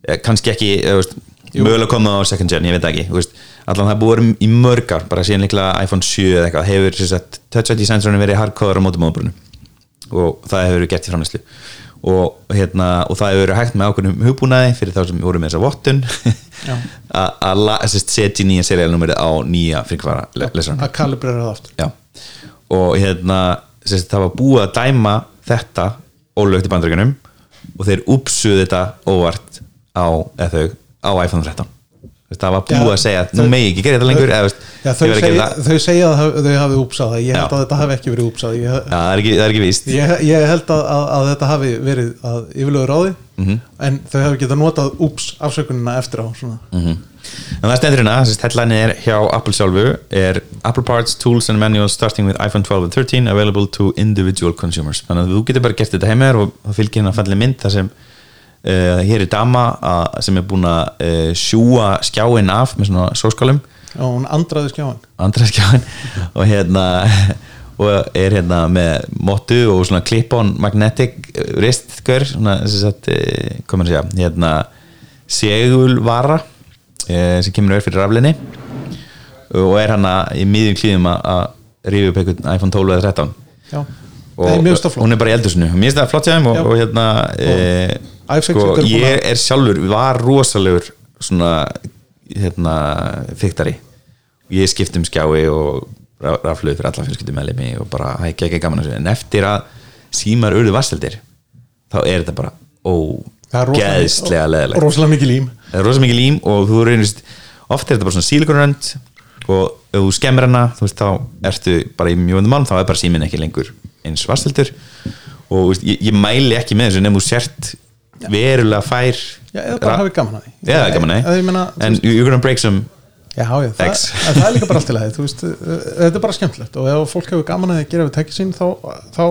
Eh, kannski ekki eh, veist, mögulega komið á second gen, ég veit það ekki veist, allan það er búið að vera í mörgar bara síðan líklega iPhone 7 eða eitthvað hefur sagt, Touch ID sensorinu verið hardcover á móti móðbrunum og það hefur verið gert í framlæslu og, hérna, og það hefur verið hægt með ákveðnum hugbúnaði fyrir þá sem voru með þessa vottun. Að- <laughs> setja nýja serialnúmerið á nýja fríkvara lesarann að kalibrera það aftur Já. og hérna sagt, það var búið að dæma þetta ólögt í bandrögunum og þeir úpsuðu þetta óvart á, þau, á iPhone 13 Þú veist, það var búið að segja nú megi ekki gera þetta lengur eða, veist, Já, þau, að gera það. þau segja að þau hafi úpsað ég held Já. að þetta hafi ekki verið úpsað ég, það það er ekki víst ég, ég held að, að, að þetta hafi verið að yfirlögur ráði Mhm. en þau hafi getað notað úps afsökunina eftir á svona. Mhm. en það stendur hérna, þess að headline er hjá Apple sjálfu er Apple Parts, Tools and Manuals starting with iPhone 12 and 13 available to individual consumers þannig að þú getur bara gert þetta heimir og það fylgir hérna falleg mynd þar sem uh, hér er dama að, sem er búin að uh, sjúa skjáin af með svona sóskálum og hún andraði skjáin andra skjáin <laughs> og hérna og er hérna með mottu og svona clip-on magnetic ristgör svona þess að komur að segja hérna segulvara eh, sem kemur auðvitað fyrir raflinni og er hana í miðjum klíðum að- að rífi upp einhvern iPhone 12 eða 13 já, og Nei, mér finnst það flott. hún er bara í eldursinu það flott hjá þeim og, og hérna iFixit sko, er ég er sjálfur var rosalegur svona hérna fiktari ég skipt um skjái og ra- rafluð fyrir alla fjölskyldum meðlemi og bara hækja ekki gaman að þessu en eftir að símar urðu vasseldir þá er þetta bara Það er rosalega- ógeðslega leðilegt rosalega mikið lím. Það er rosa mikið lím og þú reynist oft er þetta bara svona sílikonrönd og ef þú skemmir hana þú veist þá ertu bara í mjög vöndum málum þá er bara síminn ekki lengur eins vastildur og veist, ég, ég mæli ekki með þessu nefnum þú sért verulega fær já, eða bara hafi gaman að því. Eða gaman Eða meina, að en you're gonna break some Já, já, það, það er líka bara allt til að þú veist, uh, þetta er bara skemmtilegt. Og ef fólk hefur gaman að því að gera við tækið sín þá, þá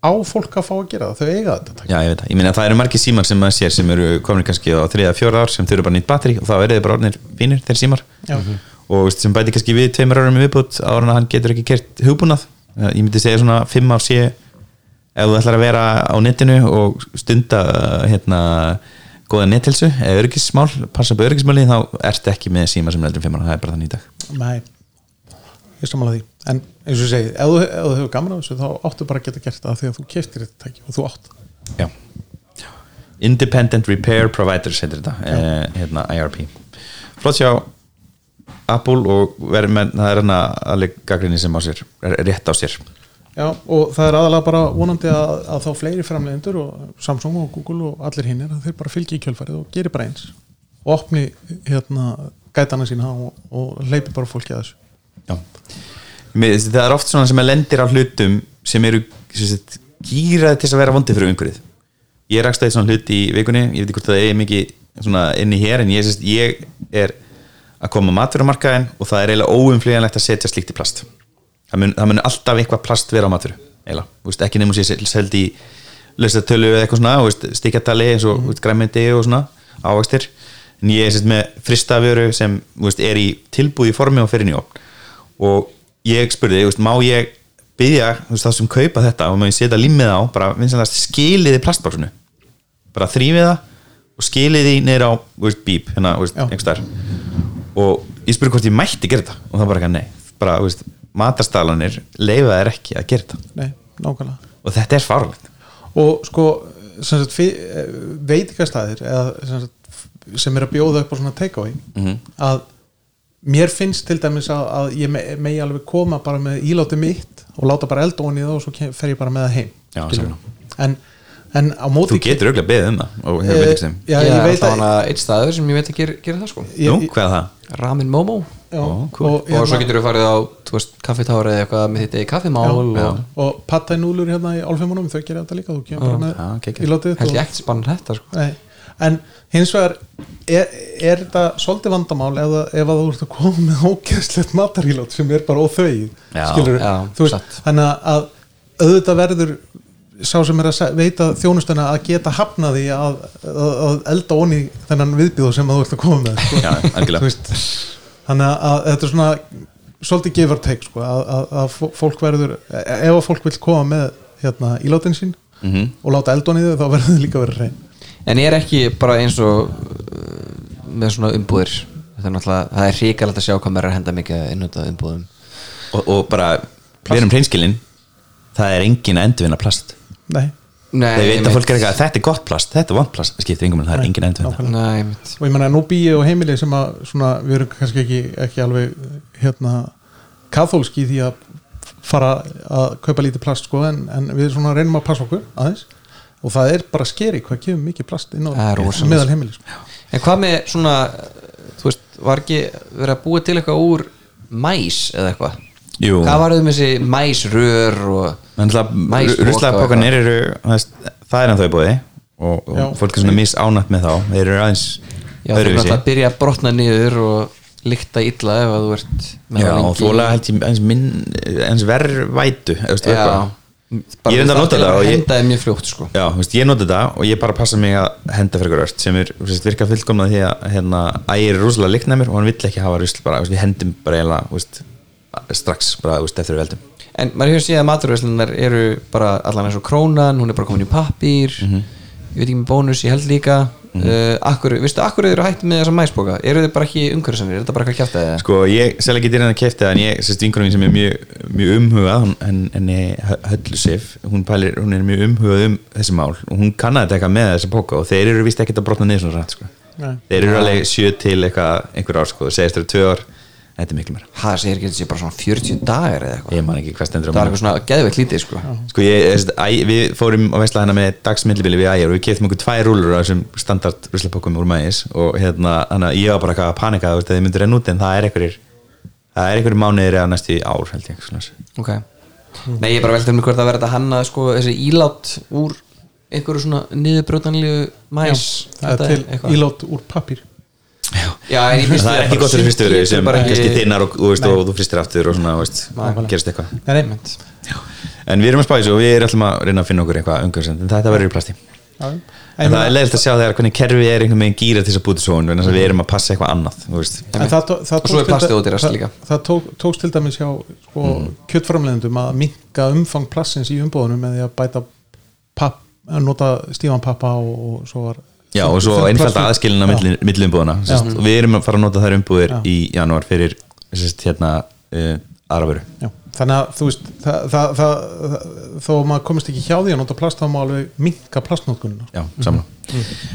á fólk að fá að gera það. Þau eiga þetta Já, ég veit það, ég meina það eru margir símar sem maður sér sem eru komin kannski á 3-4 ár sem þurfa bara nýtt batteri og þá eru þið bara orðinir fínir þeir símar. Já. og sem bæti kannski við tveimur árum í viðbútt ára ef þú ætlar að vera á netinu og stunda hérna góða nettilsu, eða öryggismál passa upp á öryggismáli, þá ertu ekki með síma sem 5 ára, það er bara þannig í dag. Nei, ég samanlega því. En eins og ég segi, ef þú, ef þú hefur gaman af þessu þá áttu bara að geta gert það því að þú keftir þetta tæki og þú átt. Já. Independent Repair Providers heitir þetta, eh, hérna IRP flott sjá. Apple og verður með það er hérna alveg gaggrinni sem á sér rétt á sér Já, og það er aðalega bara vonandi að, að þá fleiri framleiðendur og Samsung og Google og allir hinn er að þeir bara fylgi í kjölfarið og gerir bara eins. Og opni hérna gætana sína og, og leipi bara fólki að þessu. Já. Það er oft svona sem að lendir á hlutum sem eru gýraði til að vera vondi fyrir umhverfið. Ég rakst að svona hlut í vikunni ég veit ekki hvort það er mikið svona inni hér en ég, ég er að koma maturmarkaðin og það er eiginlega óumflýjanlegt að setja slíkt í plast það mun, það mun alltaf eitthvað plast vera á Þú veist, ekki nefnum sér seld í lausatölu eða eitthvað svona stikkjatali eins og mm. græmindi og svona ávaxtir en ég er með fristafjöru sem veist, er í tilbúði formi og fyrir nýjó og ég spurði, veist, má ég byggja þá sem kaupa þetta og ég setja limmið á bara vinsanlega skiliði plastbáksinu bara þrýfið það og skilið því niður á veist, bíp, hérna, og ég spurði hvort ég mætti gera þetta og það var ekki nei, bara, veist, matarstalanir leifa þær ekki að gera þetta. Nei, nákvæmlega. Og þetta er farlegt og sko sem sagt, fi- veitingastæðir eða sem, sagt, sem er að bjóða upp á svona takeaway Mhm. að mér finnst til dæmis að, að ég me, megi alveg koma bara með íláti mitt og láta bara eld ofan í það og svo fer ég bara með það heim Já, en, en á móti þú getur auðvitað beðið um það Eh, þeim já, ég ég veit að eitt staður sem ég veit að gera, gera það sko. Nú, hvað er það? Ramin Momo já, cool. og, og hérna- svo getur þú farið á, kaffetári eða eitthvað með þitt eigi kaffimál já, og og patta í núlur hérna í álfeimunum þau gerir þetta líka, þú kemur bara með Já, geggjað. ílátið held og- ég ekkert spann þetta sko Nei, en hins vegar er, er þetta svolítið vandamál ef, það- ef að þú ert að koma með ógeðslegt matarílát sem er bara óþauð þannig að auðvitað verður sá sem er að veita þjónustuna að geta hafna því að, að, að elda onni þennan viðbjóð sem að þú ert að koma með sko. Já, algjörlega. Þannig að, að þetta er svona svolítið give or take sko, að, að, að fó- fólk verður ef að fólk vil koma með hérna, ílátin sín Mhm. og láta eld onni þau þá verður þau líka að vera hrein. En ég er ekki bara eins og uh, með svona umbúðir er það er hrikalegt að sjá hvað mér er að henda mikið inn út af umbúðum. Og, og bara, við erum hreinskilin það er engin að endurvinna plast. Nei, Nei, þeir veit að fólk er eitthvað, þetta er gott plast þetta er vant plast, það skiptir engum en það er engin einmitt. og ég menna nú býi og heimili sem að svona, við erum kannski ekki, ekki alveg hérna kathólski í því að fara að kaupa lítið plast sko, en, en við svona reynum að passa okkur aðeins. Og það er bara skeri hvað kemur mikið plast inn á meðal heimili sko. en hvað með svona þú veist, var ekki verið að búa til eitthvað úr mæs eða eitthvað? Jú. hvað var þau með þessi mæsrör og Ruslapokanir eru það er- það er ennþá í bóði og, og fólk er svona misánætt með þá. Þeir eru aðeins já, þú öðruvísi. veist að byrja að brotna niður og líkta illa ef að þú ert með Já, það og þú lega held ég eins, verðvætu já, Ég er enda að nota það og ég- hendaði mjög fljótt sko. Já, veist, ég noti þetta og ég bara passa mig að henda frekar ört sem er veist, virka fullkomnað því að hérna, ægir er rosalega líknæmur og hann vill ekki hafa rusl bara, veist, við hendum bara eiginlega strax bara eftir við veldum en maður hefur séð að maturvæslunar eru bara allan eins og krónan, hún er bara komin í pappír Mhm. ég veit ekki með bónus, ég held líka mm -hmm. uh, akkur, veistu, akkur eru hægt með þessa mæsboka eru þið bara ekki umhverfisanir, er þetta bara eitthvað kjátt eða Sko, ég sel ekki dyrinn að kefti það en ég, sérst vinkunum mín sem er mjög, mjög umhugað hún, en, henni höllu sif hún, pælir, hún er mjög umhugað um þessi mál og hún kannaði þetta eitthvað með þessa póka og þeir eru vist ekkert að brotna niður svona rætt sko. Nei. þeir eru alveg sjö til eitthvað, einhver ár sko, segist þér tvö ár þetta er miklu mér það segir ekki að þetta sé bara svona 40 dagar eða eitthvað? Ég man ekki hvað stendur á það er eitthvað svona geðveikt lítið sko. Sko ég, þess, æ, við fórum á veistla hana með dagsmillibili við ægir og við keftum okkur tvær rúlur af þessum standard ruslapokkum úr mægis og hérna, hana, ég var bara eitthvað að panika þú veist, að þið myndir enn út en það er einhverjir það er einhverjir mánuðir eða næstu ár held ég svona. ok. Nei, ég bara veldi um mig hvort að vera þetta hanna sko, þessi ílát úr einhverju svona niðurbrjótanlegu mæs það er þetta til eitthvað. ílát úr pappír já, en ég finnst það er ekki gott fyrir fyrstu verið sem bara kannski þinnar og, og, veist, og þú fristir aftur og svona, gerist eitthvað Nei, nei. en við erum að spæsa og við erum alltaf að reyna að finna okkur eitthvað umhverfisend en þetta verður í plasti Já. en það er leiðilegt að sjá þegar hvernig kerfi er einhvern veginn gýra til þess að búti svo en við erum að passa eitthvað annað þú veist. en það, tó- það Og svo er plastið dæ- ódýrast það- líka. það tók, tókst til dæmis hjá sko, Mm. kjöttframleðendum að minka umfang plassins í umbóðunum með því að bæta papp, að nota stífan pappa og, og svo var Já, og svo einfalda plast- aðskilina milli, milli umbúðuna sest, og við erum að fara að nota þær umbúðir Já. í janúar fyrir sest, hérna, uh, aðraföru Já, þannig að þú veist það, það, það, þó að maður komist ekki hjá því að nota plast þá má alveg minka plastnótkunina Já, saman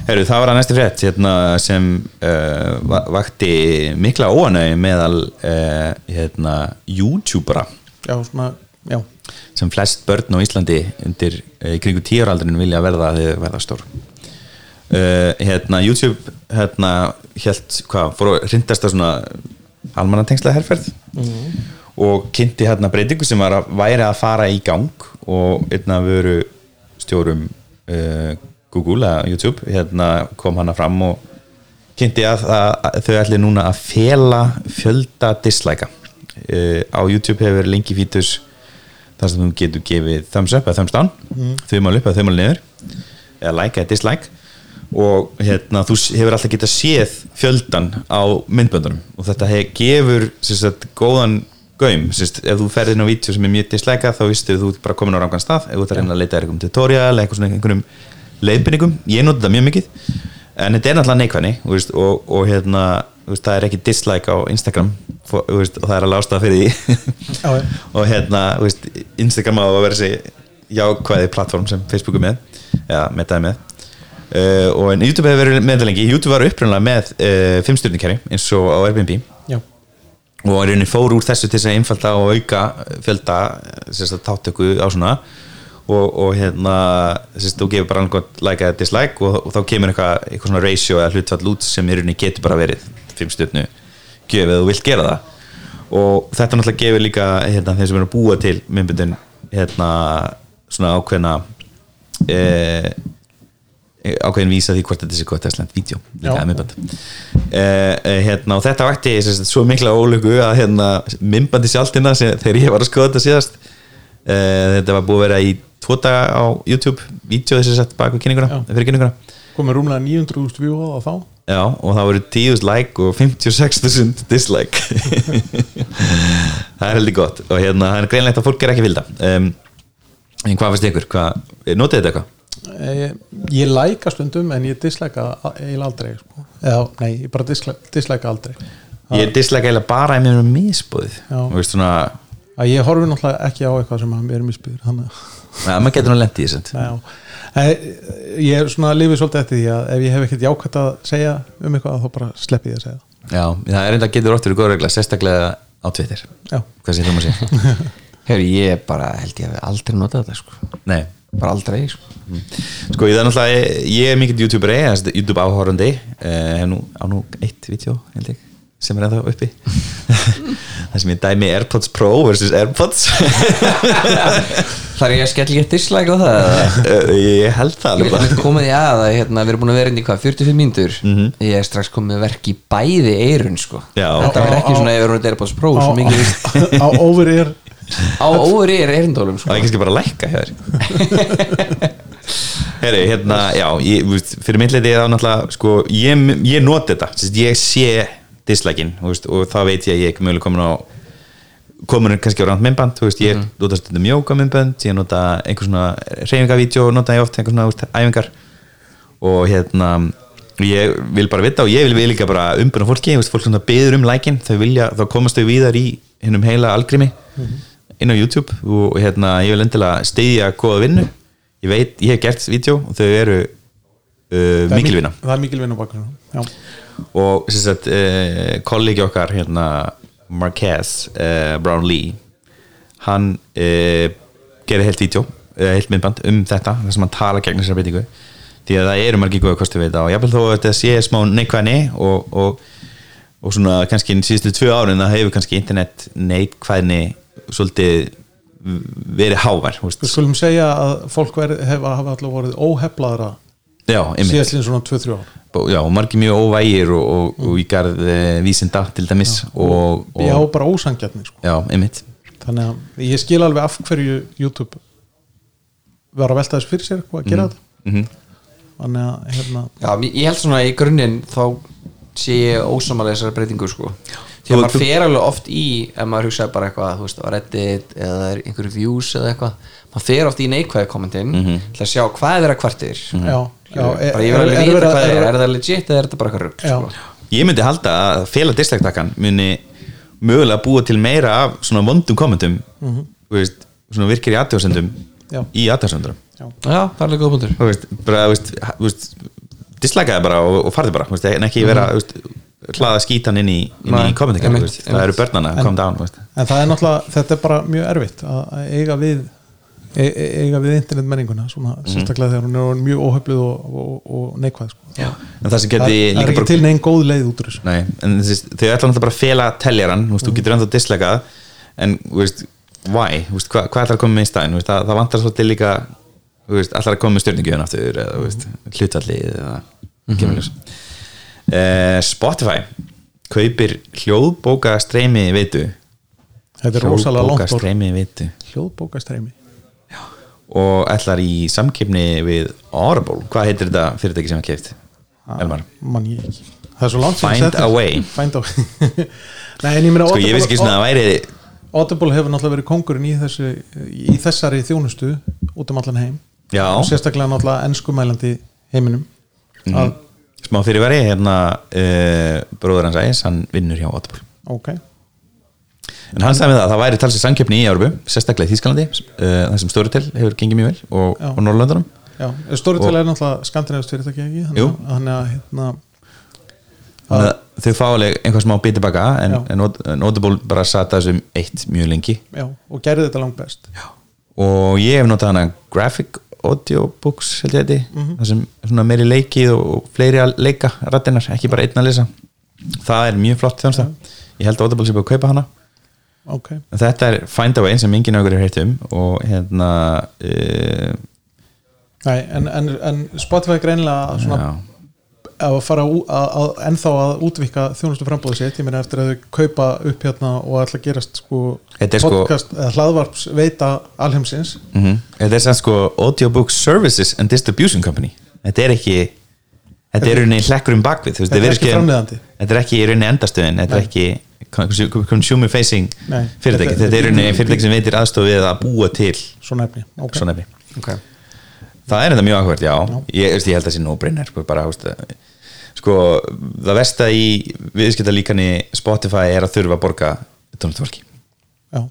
Heru, Það var að næstu frétt hérna, sem uh, va- vakti mikla óanægi meðal uh, hérna, youtubera. Já, svona, já, sem flest börn á Íslandi undir kringu tíuraldrinu vilja verða að þau verða stór hérna, YouTube hérna, hélt, hvað, fór að hrindast að svona almannatengsla herferð. Og kynnti hérna breytingu sem var að væri að fara í gang og einna veru stjórum uh, Google eða YouTube hérna kom hana fram og kynnti að, að, að þau ætli núna að fela fjölda dislæka uh, á YouTube hefur lengi fítus þar sem þú getur gefið thumbs up eða thumbs down. Þauðmál upp eða þauðmál niður. Eða like eða dislike og hérna, þú hefur alltaf getað séð fjöldan á myndböndunum. Og þetta hef, gefur sagt, góðan gaum. Sem sagt, ef þú ferðin á vídeo sem er mjög dislike þá vistu þú bara komin á rangan stað. Ef þú ert að að leita þér einhverjum tutorial eða eitthvað svona einhverjum leiðbynningum, ég noti þetta mjög mikið. En þetta er náttúrulega neikvæðni veist, og, og hérna það er ekki dislike á Instagram. Veist, og það er alveg ástæða fyrir því. <laughs> Og hérna Instagram á að vera þessi jákvæði plattform sem Facebook er með. Metaði með uh, og en YouTube hefur verið með þetta lengi. YouTube var upprunlega með uh, fimmstjörnikæri eins og á Airbnb. Já, og í rauninni fór úr þessu til þess að einfalda og auka fjölda sérst að tátöku á svona. Og, og hérna sérst þú gefur bara annað like eða dislike og, og þá kemur eitthvað, eitthvað svona ratio eða hlutfall út sem í rauninni getur bara verið fimm stjórnu gjöf eða þú vilt gera það. Og þetta náttúrulega gefur líka hérna, þeim sem eru að búa til myndbundin hérna svona ákveðna eh, ákveðin vísa því hvort þetta sé gott slæmt vídeo. Að uh, hérna, og þetta vakti svo mikla ólöku að hérna, myndbandi sjálftina sem, þegar ég var að skoða þetta síðast. Uh, þetta var búið að vera í tvo daga á YouTube. Vídeo þessi sett bak við kynninguna Já. fyrir kynninguna. Komið rúmlega 900.000 view á þá. Já, og það voru 10.000 like og 56.000 dislike. <laughs> Það er heldur gott. Og hérna, það er greinlegt að fólk er ekki vilda. Um, en hvað finnst ykkur? Notið þetta eitthvað? Eh, ég læka stundum en ég dislæka eiginlega aldrei sko. eða, nei, ég bara dislæka, dislæka aldrei. Ég dislike eiginlega bara ef mér er veist svona, ég horfi náttúrulega ekki á eitthvað sem mér er misbyður þannig að ja, maður getur nú lendið í þess Já, Eh, ég er svona lifi svolítið eftir því að ef ég hef ekkert jákvæmt að segja um eitthvað þá bara sleppi ég að segja Já, það er enda getur óttur í góð regla sérstaklega á Twitter. Já, Hvað sé þú maður sé? <laughs> Hefur ég bara, held ég að aldrei notað þetta sko. Nei Bara aldrei sko. Sko ég er náttúrulega, ég er mikill sagt YouTube áhórandi hef nú, á nú eitt held ég sem er ennþá uppi. <laughs> Það sem ég dæmi Airpods Pro versus Airpods. Þar er ég að skella ég dislike á það eða? uh, <laughs> ég held það Ég alveg. Vil bara komið í að að hérna, við erum búin að vera inn í hvað, 45 mínútur? Mhm. Ég er strax komið verk í bæði eirun sko. Já. Þetta verður ekki á- svona ef við erum Airpods Pro á, over er Á óveri er eirindólum Það sko er kannski bara að lækka Herri, hérna, já ég, fyrir mitt leiti þá náttúrulega sko, ég, ég noti þetta. Ég sé dislike-in og þá veit ég að ég ekki mögulega komin á komin kannski á ránt myndband þú veist, ég Mhm. nota stundum mjóka myndband ég nota einhver svona reyfingavídeó nota ég oft einhver svona veist, æfingar. Og hérna ég vil bara vita og ég vil, líka bara umbuna fólki, fólk það beður um lækin þau vilja, þá komast þau víðar í hinnum heila algrimi inn á YouTube og hérna, ég vil endilega steyðja góða vinnu, ég veit, ég hef gert vídeo og þau eru uh, mikilvinna. Það er mikilvinna Já, og sagt uh, kollegi okkar hérna Marquez uh, Brown Lee hann uh, gerir heilt vídeo heilt myndband um þetta þar sem hann tala gegn þessar breytingu. Því að það eru margir góða kosti við þetta og jáfnvel þó að þetta sé smá neikvæðni og, og, og svona kannski síðustu tvö árin það hefur kannski internet neikvæðni svolítið verið hávær við skulum segja að fólk veri, hef, hafa alltaf vorið óheflaðra já, einmitt. síðastlinn svona 2-3 ár. Og- já, og margir mjög óvægir og, og, og í garð e, vísinda til dæmis og, og, Já, bara ósangjarni sko. já, einmitt. Þannig að ég skil alveg af hverju YouTube var að velta þess fyrir sér hvað að gera þetta. Mhm. þannig að hérna Já, ég held svona í grunninn þá sé ég ósamalega þessar breytingu sko því að maður þú- fer alveg oft í ef maður hugsaði bara eitthvað, þú veist, á Reddit eða það er einhverju views eða eitthvað maður fer oft í neikvæði kommentin Mhm. til að sjá hvað er þeirra kvartir já, já, bara ég vil alveg vita hvað er, er- er það legit eða er þetta bara eitthvað Já. sko? ég myndi halda að fela dislektakkan muni mögulega búa til meira af svona vondum kommentum þú veist, svona virkir í aðtjóðsendum Já. í aðtjóðsendum Já, það er alveg góð punktur þú veist, bara, þú veist, dislakaði bara og, og farði bara en ekki vera, þú veist, hlaða skítan inn í, í veist, það eru börnana, calm down, þú veist. en það er náttúrulega, þetta er bara mjög erfitt að að eiga við e e- eiga við internetmenninguna svona, sérstaklega þegar hún er mjög óhefluð og, og, og neikvæð sko. En það sem það, geti það er líka ekki bara til neginn góð leið út úr þessu. Nei, en þessi, þau ætla náttúrulega bara að fela teljaran, þú veist, þú getur ennþá dislekað en, þú veist, why? Veist, hvað, hvað ætlar að koma með í stæðin, þú veist, það, það vantar svolítið líka, ætlar að koma með stjórningjöðun aftur, eða, hlutallið eða, kemur ljós uh, Spotify kaupir hljóðbóka streymi veitu þetta er rosalega langt hljóðbóka og streymi veitu hljóðbókastræmi og ætlar í samkeppni við Audible, hvað heitir þetta fyrirtæki sem hann keift, Elmar? ég ekki. Það er svo langt Find þetta. Find a way. <laughs> Nei, ég meina sko, ég veist ekki svona að það væri Audible hefur náttúrulega verið kongurinn í, þessu, í þessari þjónustu út um allan heim. Já, og sérstaklega náttúrulega ennskumælandi heiminum. Mhm. að smá fyrirværi hérna uh, bróður hans ægis, hann vinnur hjá Audible ok, en hann sagði með það að það væri talsið samkeppni í Európu sérstaklega í Þýskalandi uh, það sem Storytel hefur gengið mjög vel og, Já. og Norrlöndunum já, Storytel er náttúrulega skandinavist fyrirtæki ekki, Jú. þannig að- hérna, að þau fá alveg einhvað smá bitið baka en, Já. en, Aud- en Audible bara sata þessum eitt mjög lengi. Já, og gerði þetta langt best. Og ég hef notað hana graphic audiobooks held ég þetta Mhm. það sem er svona meiri leikið og, fleiri að leika rættinar, ekki bara einn að lesa. Það er mjög flott þjónsta ég held að Audible sé búið að kaupa hana. Ok, en þetta er Find Away sem enginn auðvitað er heitt um og hérna uh, Nei, en, en, en Spotify greinilega svona já, að fara að, að, ennþá að útvika þjónustu frambóðu sitt, ég meina eftir að þau kaupa upp hérna og ætla að gerast sko, Þetta er sko- podcast eða hlaðvarps veita alheimsins. Mm þetta er sem sko Audiobook Services and Distribution Company. Þetta er ekki þetta er í rauninni hlekkur um bakvið Þetta er þetta er ekki í rauninni endastöðin þetta er ekki con- consumer facing fyrirtæki, þetta- er í rauninni fyrirtæki sem veitir aðstof við að búa til svona efni okay. svona efni. Ok það er þetta mjög áhvert, já, Ég, ég held að það sé no-brainer sko, bara, veist, sko, það versta í viðskipta líkani Spotify er að þurfa að borga já,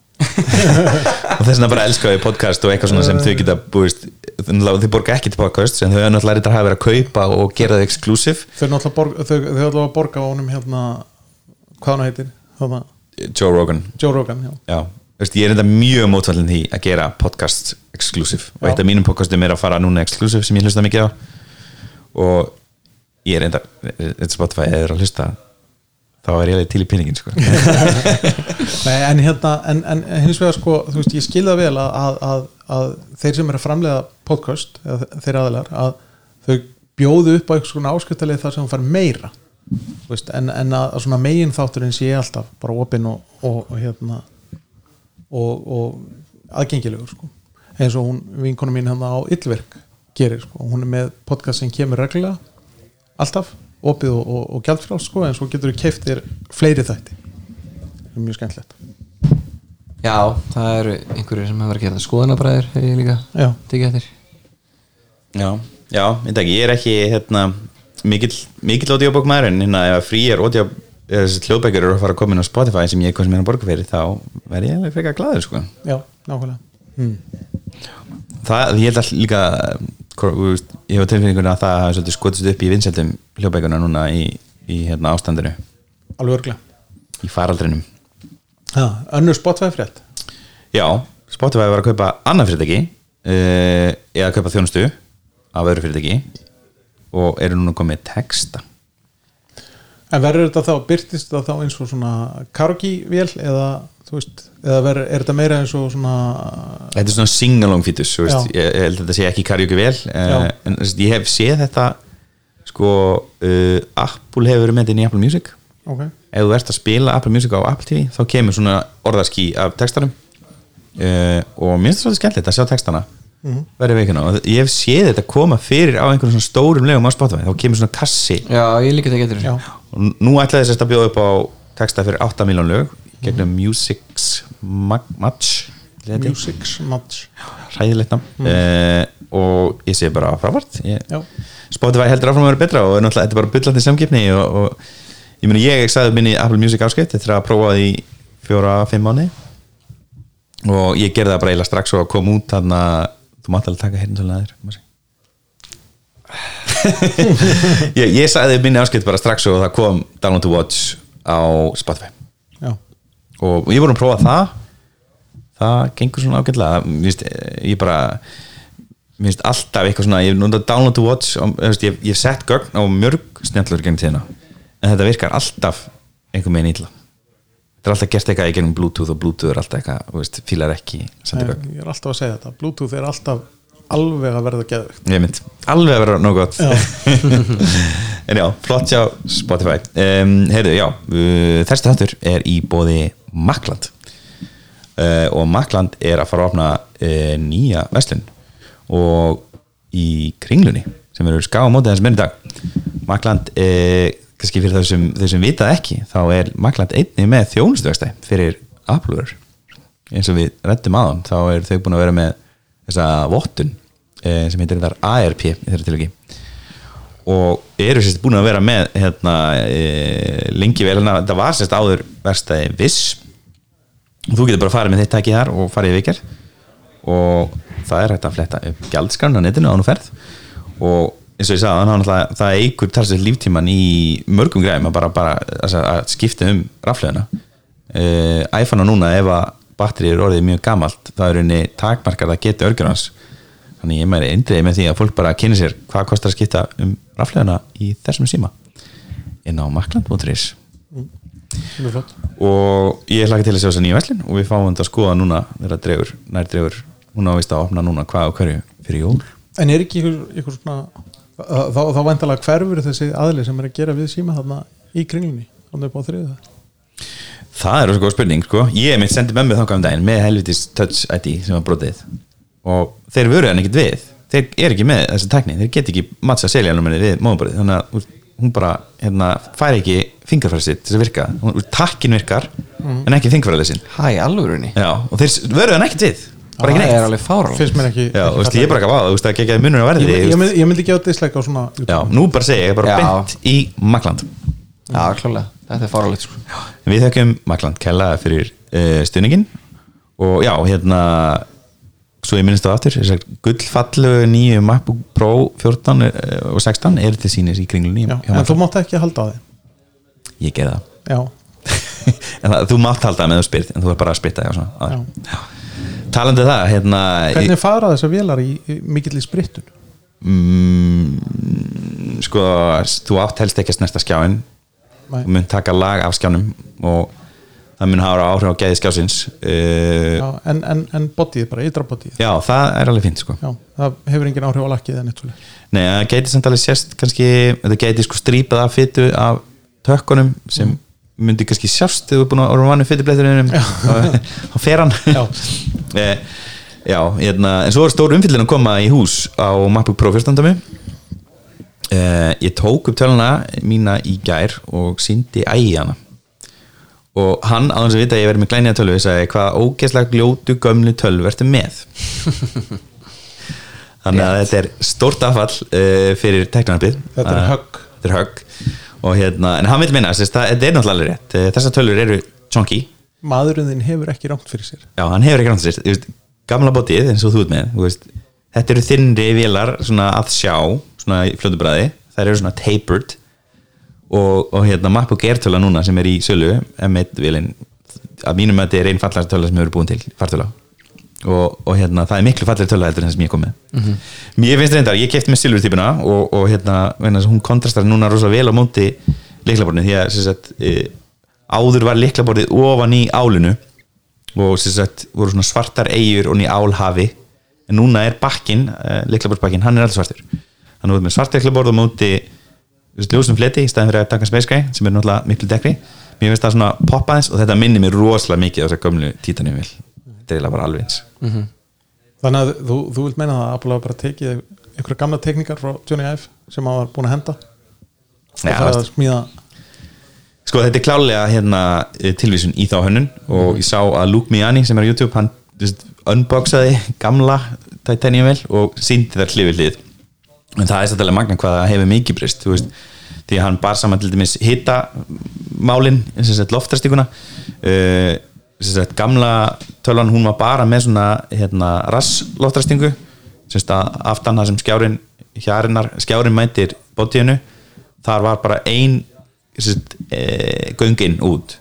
<laughs> og þess vegna bara elska við podcast og eitthvað svona sem þau geta búist þau borga ekki til podcast sem þau er náttúrulega þetta hafa verið að kaupa og gera þau borga, þau, þau náttúrulega borga á honum hérna hvað hann heitir, Joe Rogan, Joe Rogan já. já Veist, ég er enda mjög mótfallin því að gera podcast exclusive. Og eitt af mínum podcastum er að fara núna exclusive sem ég hlusta mikið á. Og ég er enda þetta Spotify eða er að hlusta þá er ég alveg til í pinningin sko. <laughs> En hérna, en, en hins vegar sko, þú veist, ég skil það vel að, að, að, að þeir sem er að framleiða podcast, eða þeir aðilar að þau bjóðu upp á eitthvað svona áskiptalið þar sem hún fær meira. Veist, en, en að, að svona megin þátturinn sé alltaf bara opinn og, og, og hérna og, og aðgengilegur sko. eins og hún, vinkonu mín hérna á Yllverk gerir, sko, hún er með podcast sem kemur reglulega alltaf, opið og, og, og gjaldfráls sko, en svo getur þú keift þér fleiri þætti það er mjög skemmtilegt já, það eru einhverjir sem hefur að gera skoðanabræður hef ég líka Já. tekið eftir já, já, ég, er ekki hérna, mikill, mikill audiobók maður en hérna, ef fríar audio eða þessi hljóðbækur eru að fara að koma inn á Spotify sem ég hvað sem er að borga fyrir þá verð ég alveg frekar glaður sko. Já, nákvæmlega. Hmm. það, ég held að líka ég hef tilfinninguna að það hafi svolítið skotist upp í vinsældum hljóðbækuna núna í, í hérna, ástandinu. Alveg örglega í faraldrinum. Ja, Önnur Spotify frétt já, Spotify var að kaupa annað fyrirtæki uh, eða að kaupa þjónustu af öðru fyrirtæki og eru núna komið texta En verður þetta þá, byrtist þetta þá eins og svona karaoke-vél eða, þú veist, eða verður, er þetta meira eins og svona þetta er svona sing-along fítus þú veist, ég, ég held að þetta sé ekki uh, Já. en þú veist, ég hef séð þetta sko uh, Apple hefur verið með þetta í Apple Music. Ok, ef þú ert að spila Apple Music á Apple TV þá kemur svona orðarski af textanum. Uh, og mér finnst það svolítið skemmtilegt að sjá textana Mhm. verið veikina og ég hef séð þetta koma fyrir á einhverjum svona stórum legum á Spotify. Þá kemur svona kassi. Já, ég líka tekið eftir já, og nú ætlaði þess að bjóða upp á texta fyrir 8 miljón lög gegnum Music's Mag- Match. Music Music's Match. Hræðilegt nafn. Mm. og ég sé bara frábært. Spotify heldur áfram að vera betra og er náttúrulega þetta er bara byllandi samgifni og, og ég meni ég sagði minni Apple Music áskipt eftir að prófa því fjóra, fimm mánu og ég gerði það bara eiginlega strax og kom út þannig að þú mátt alveg taka hérna svolítið aður <laughs> ég, ég sagði minni áskipt bara strax og það kom Download to Watch á Spotify. Já, og ég voru að prófa það. Það gengur svona ágætlega. Finnst, eh, ég bara mér finnst alltaf eitthvað svona ég hef notað download to watch og, veist, ég, ég hef sett gögn á mörg snjallur gegn tíðina en þetta virkar alltaf einhver meginn illa. Þetta er alltaf gert eitthvað í gegnum bluetooth og bluetooth er alltaf eitthvað, þú veist, fílar ekki Nei, ég er alltaf að segja þetta. Bluetooth er alltaf alveg að verða mynd alveg að vera nóg gott. <laughs> En já, flott hjá Spotify. Um, heyrðu, já, uh, þessi þáttur er í bóði Makland uh, og Makland er að fara að opna uh, nýja verslun. Og í kringlunni sem eru ská á móti þessum er í dag. Makland uh, kannski fyrir þau sem, sem vitað ekki þá er Makland einnig með þjónustuvextæ fyrir aflúður eins og við reddum aðan þá er þau búin að vera með þessa vottun eh, sem heitir þar ARP í þeirra tilöki og eru sérst búin að vera með hérna, e, lengi vel. Hérna, þetta var sérst áður verstaði viss. Og þú getur bara farið með þitt tæki þar og farið í vikar og það er hægt að fletta upp gjaldskarn á netinu á nú ferð. Og eins og ég sagði, að það eigur talsið líftíman í mörgum græðum að bara, bara að skipta um rafleðina uh, iPhone á núna ef að batterið er orðið mjög gamalt það er unni takmarkar að geta örgjörans þannig ég mæri eindriði með því að fólk bara kynni sér hvað kostar að skipta um rafleðina í þessum síma. Inn á makland.is flott. og ég hlaka til að sjá þess að nýja veslin og við fáum þetta að skoða núna þegar dregur, nær dregur. Hún ávist að opna núna hvað og hverju fyrir jól. En er ekki ykkur, ykkur svona þá, þá, þá væntalega hverfur þessi aðli sem er að gera við síma þarna í kringlunni? Þannig upp á þriðu það er rosa góð spurning sko. ég mitt sendi mömmu þangað um daginn með helvitis touch ID sem var brotið. Og þeir vöruð hann ekkert við. Þeir er ekki með þessi tækni, þeir get ekki mattsa seljanuminni við móðuborðið þannig að hún bara hérna, fær ekki fingarfærið sitt til að virka, hún, takkin virkar en ekki fingarfærið sin Hæ, alvörunni? Já, og þeir vöruð hann ekkert við. Bara ekki Það er neitt alveg fárál finnst mér ekki, Já, ekki og ég er bara ekki að vaða, þú veist, það ekki að munur að verði ég, ég, myndi, ég myndi gefa disleika á svona. Já, nú bara segja ég, bara Já. beint í Makland Já, klálega, þetta er fárálegt sko. Við þekkum Makland kella fyrir uh, stuðningin og já, hérna svo ég minnst á aftur gullfallu nýju MacBook Pro 14 eh, og 16 eru til sínis í kringlunni en þú Makland. mátt ekki halda á þið Ég Já, <laughs> en það, þú mátt halda með þú spyrt en þú er bara að spyrta já, svona, Já. já. Talandi um það, hérna hvernig fara þessar vélar í, í mikill í sprittun? mm, sko, þú átt helst ekki að snesta skjáin Þú mun taka lag af skjánum og það mun hafa áhrif á gæði skjásins uh, Já, en, en, en bodyið bara, ytra bodyið já, það er alveg fínt sko. Já, það hefur engin áhrif á lakkið en eitthvað Nei, það gæti samt alveg sérst kannski, þetta gæti sko strípað af fytu af tökkunum sem myndi kannski sjást þegar þú er búin að orða vannu fytubleiturinn á feran Já. <laughs> <laughs> Eh, já, hérna, en svo er stór umfyllin að koma í hús á MacBook Pro 14 dæmi eh, ég tók upp töluna mína í gær og síndi ægi hana. Og hann, á þess að vita að ég verið með glænja tölvu sagði hvað ógeðslega gljótu gömlu tölvu ertu með? <laughs> Þannig að þetta er stórt affall uh, fyrir teknarnabið Þetta er högg. þetta er högg. Og hérna, en hann vil minna, þetta er náttúrulega alveg rétt. Eh, þessar tölvur eru chunky. Maðurinn þinn hefur ekki rangt fyrir sér. Já, hann hefur ekki ránt sér, þú veist, gamla bótið eins og þú ert með, þú veist, þetta eru þinnri vélar svona að sjá svona í fljótubræði, þær eru svona tapered. Og, og hérna MacBook Air töla núna sem er í sölu M1 vélinn, að mínum að þetta er einn fallar töla sem hefur búin til, fartöla og, og hérna, það er miklu fallar töla heldur en það sem ég kom með. Mér finnst reyndar, ég kefti með silfurtípuna og, og hérna, hún kontrastar núna rosa vel á móti liklaborðinu því að sagt, e, áður var liklaborðið ofan í álinu og sagt voru svona svartar eigur og ný álhafi en núna er bakkin, uh, liklaborðsbakkin hann er alltaf svartur. Þannig að við erum með svart liklaborð og móti ljósum fleti í staðin fyrir að taka Space Gray sem er náttúrulega miklu dekri mér finnst það svona poppaðins og þetta minnir mér rosalega mikið á þessar gömlu títanum vil þetta er eiginlega bara alveg eins. Þannig að þú, þú vilt meina að hafa bara tekið einhverja gamla teknikar frá Johnny Ive sem hann var búin að henda? Og Já, það að smíða Sko þetta er klálega hérna eh, tilvísun í þá hönnun og ég sá að Luke Miani sem er á YouTube hann unboxaði gamla Titanium vel og síndi þær hlifið hlið. En það er svolítið magna hvað það hefur mikið breyst þú veist, því að hann bar saman til dæmis hitta málin loftastíkuna uh, sagt, gamla tölvan hún var bara með svona hérna, rass loftastingu aftan það sem skjárin hjarinnar, skjárin mætir bótíðinu þar var bara ein sérst, e, göngin út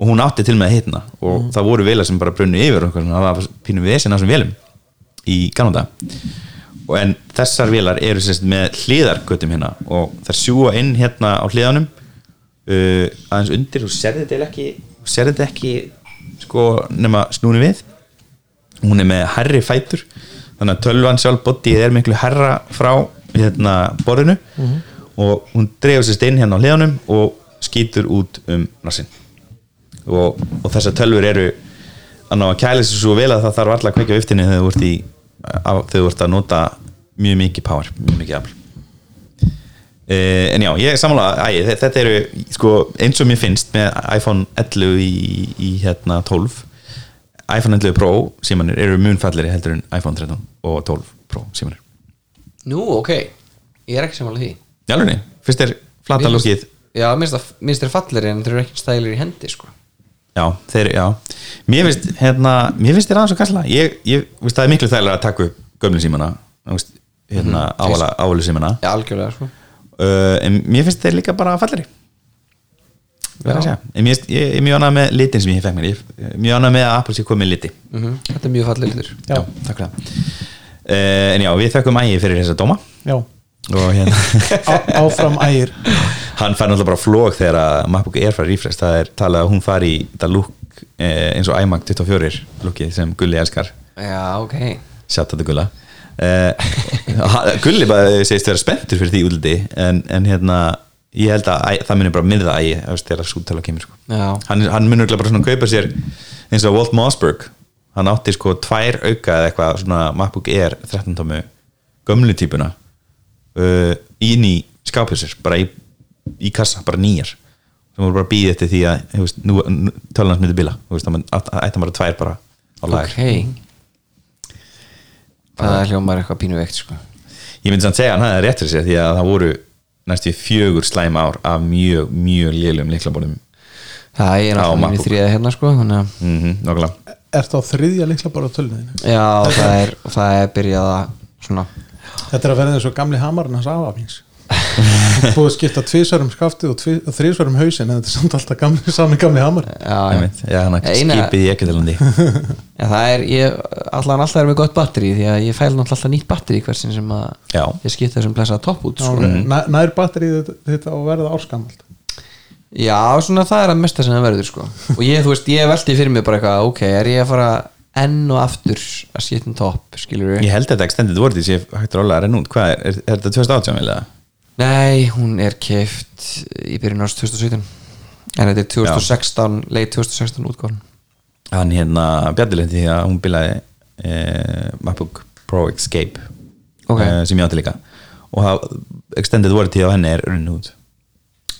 og hún átti til með að hitna. Og það voru velar sem bara brunnu yfir og það var pínu vesen á þessum velum í Kanada og en þessar velar eru sérst með hliðargötum hérna. Og þær sjúa inn hérna á hliðanum uh, aðeins undir. Og serði þetta ekki serði þetta ekki sko nema snúni við. Hún er með herri fætur. Þannig að tölvan sjálf bodyið er miklu herra frá hérna borðinu. Og hún dreifur sérst inn hérna á hliðanum og skýtur út um nassin og, og þessar tölfur eru að ná að kæla sér svo vel að það þarf alltaf að kveikja upptinni þegar þú ert í á, þegar þú ert að nota mjög mikið power, mjög mikið afl. Eh, en já, ég er samanlega æ, þe- þetta eru, sko, eins og mér finnst með iPhone 11 í, í hérna 12 iPhone 11 Pro símanir eru munfalleri heldur en iPhone 13 og 12 Pro símanir Nú, ok, ég er ekki samanlega því. Jálfurni, fyrst er flata lúkið Já, minnst þér fallir en þeir eru ekki stælir í hendi sko Já, þeir, já. Mér finnst, hérna, mér finnst þér aðeins að kalla Ég, ég, veist, það er miklu þægilega að taka upp gömlu símana veist, hérna, ávala, ávalu símana. Já, algjörlega sko. Uh, en mér finnst þeir líka bara fallari verða að segja. En mér finnst, ég ég er mjög annað með litin sem ég fekk mér ég er mjög annað með að Apple sé komið liti. Mhm. Þetta er mjög fallir litur. Já, takk fyrir það. Uh, en já, við þekkum ægi fyrir þessa dóma. Já, og hérna á, áfram ægir <laughs> hann fær náttúrulega bara flók þegar að MacBook Air fær refresh. Það er talað að hún fari í þetta lúk eh, eins og iMac 24 lúkið sem Gulli elskar. Já, ok. Sjátt þetta Gulla. <laughs> Uh, Gulli bara segist vera spenntur fyrir því útliti en, en hérna ég held að það munir bara minnða ægi þegar súttala kemur sko. Hann, hann örugglega bara svona kaupa sér eins og Walt Mossberg. Hann átti sko tvær auka eða eitthvað svona MacBook Air 13 tómu gömlu típuna uh, inn í skápjusir bara í, í kassa, bara nýjar. Sem voru bara býðið eftir því að veist, nú, tölunans myndi bila það ætti bara tvær bara á lagar ok. Það hljómar eitthvað pínu veikt sko. Ég myndi samt segja að hann hefði rétt fyrir sér því að það voru næstu fjögur slæm ár af mjög, mjög lélum liklabólum Það er Á náttúrulega MacBook. þriða hérna sko Þannig að mm -hmm, nokkulega er það þriðja líkla bara á tölunniðinu Já, það er, það er byrjað að svona þetta er að verða eins og gamli hamarinn hans afafings <laughs> búið að skipta tvisvar um skaftið og tvi- og þrisvar um hausin en þetta er samt alltaf gamli, sami gamli hamar Já, já. Hann skipið í ekkert <laughs> Já, það er, ég, allan alltaf er með gott batteri því að ég fæl náttúrulega alltaf nýtt batteri hversin sem að Já. ég skipta þessum blessaða topp út sko. Næ- nær batterið þetta, á að verða árskamalt Já, svona það er að mesta sem það verður sko. og ég, þú veist, ég velti fyrir mig bara eitthvað ok, er ég að fara enn og aftur að skipta um topp, skilur Ég held að þetta extended warranty sé hægt rólega að renna út Hvað þetta 2018 vilja? Nei, hún er keift í byrjun árs 2017 en þetta er 2016, leit 2016 útgáðan Hann hérna bjallilegndi því að hún bilaði eh, MacBook Pro Escape Ok. eh, sem ég átti líka. Og það, extended warranty á henni er runni út.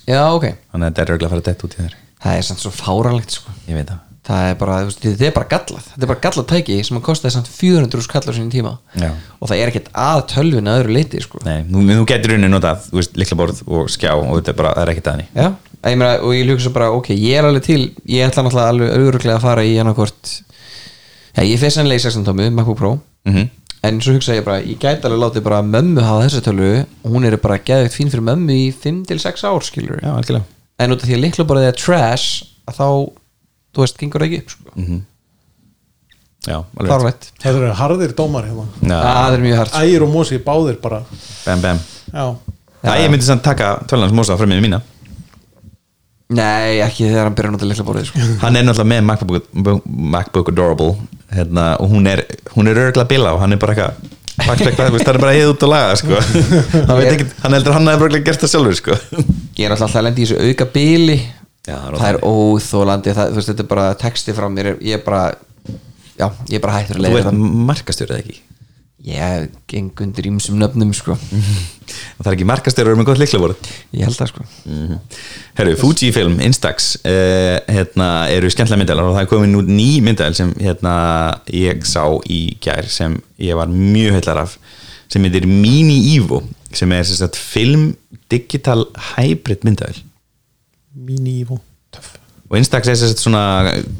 Já, ok, þannig að þetta er örgulega að fara dett út í þér það er samt svo fáralegt sko. Ég veit það það er bara, þetta er bara gallað. Þetta er bara gallað tæki sem að kostaði samt 400 skallar sinni tíma. Já. og það er ekkert að tölvun að öðru leiti sko. Nei, nú, nú getur runni notað, þú veist, liklaborð og skjá og þetta er bara, það er ekkert að henni. Já, ég meina, og ég hugsa bara, ok, ég er alveg til ég ætla náttúrulega alveg auðvöruglega að fara í annarkort Já, ég fyrir sannlega í 16 tómu, MacBook Pro. Mm en svo hugsa ég bara, ég gæti alveg látið bara mömmu hafa þessa tölu. Og hún er bara geðveikt fín fyrir mömmu í 5-6 ár, skilur Já, algjörlega. En út af því að því að trash þá, þú veist, gengur það ekki upp sko. Já, alveg það eru harðir dómar hérna. Það er mjög hært ægir og mosi báðir bara. Bam, bam. Já, Já, ég myndi samt taka tölans mosa frá mér mína. Nei, ekki þegar hann byrjar að nota líkla borðið sko. <laughs> Hann er náttúrulega með MacBook, MacBook Adorable hérna, og hún er, hún er örgulega bila og hann er bara eitthvað það það er bara heið út og laga sko. <laughs> hann, veit ekki, hann heldur að hann hefur örgulega gert það sjálfur sko. Ég er alltaf að lendi í þessu auka bíli Já, það er er óþólandi þú Þetta er bara texti frá mér. Ég er bara, já, ég er bara hættur að Þú leiða ert markastjórið ekki? Ég geng undir ímsum nöfnum sko. <laughs> Það er ekki markastjórið með gott liklaborð Ég held það sko. Herru, Fujifilm, Instax uh, hérna, eru skemmtilega myndalar og það er komin nú ný myndal sem hérna, ég sá í gær sem ég var mjög heillar af sem heitir Mini Evo sem er sagt, film digital hybrid myndal mini Evo töff. Og Instax er sem sagt svona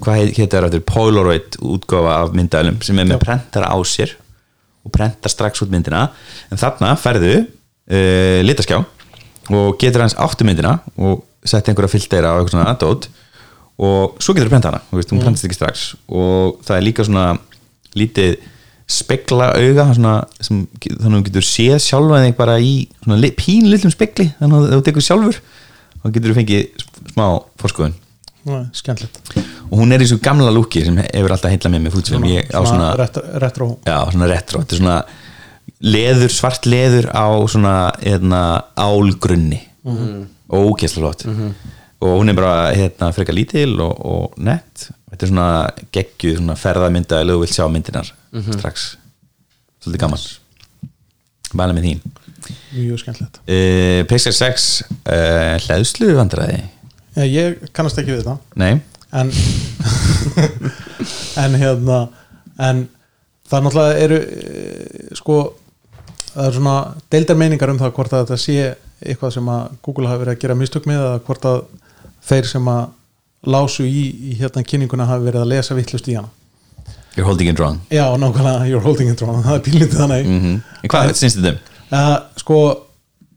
hvað það eftir Polaroid útgáfa af myndalum sem er með prentara á sér og prentar strax út myndina. En þarna ferðu uh, litaskjá og getur hans áttu myndina og sett einhverja filtera og eitthvað svona aðdót og svo getur þú prenta hana, þú veist, hún prentast ekki strax. Og það er líka svona lítið spekla auga svona, sem, þannig að þú getur séð sjálfa þig bara í pínlitlum spekli þannig að þú tekur sjálfur og getur þú fengið smá fórskoðun og hún er í svo gamla lúki sem hefur alltaf heilla með ég á svona, retro, retro já, svona retro þetta er svona leður, svart leður á svona eðna, álgrunni. Mm. og ógeðslega flott. Og hún er bara hérna, frekar lítil og, og nett. Þetta er svona geggjuð svona ferðamynda eða þú vilt sjá myndinar strax. Svolítið gaman. Bæla með þín mjög skemmtilegt. Uh, Pixar 6 uh, hlæðslu vandræði? Já, ég kannast ekki við það. Nei, en <laughs> en hérna en það náttúrulega eru eh, sko það er svona deildar meiningar um það hvort að þetta sé eitthvað sem að Google hafi verið að gera mistök með eða hvort að þeir sem að lásu í, í hérna kynninguna hafi verið að lesa vittlust í hana. You're holding it wrong. Já, nákvæmlega, you're holding it wrong. <laughs> Það er pínlítið þannig. Mm En hvað syns þetta um? Að sko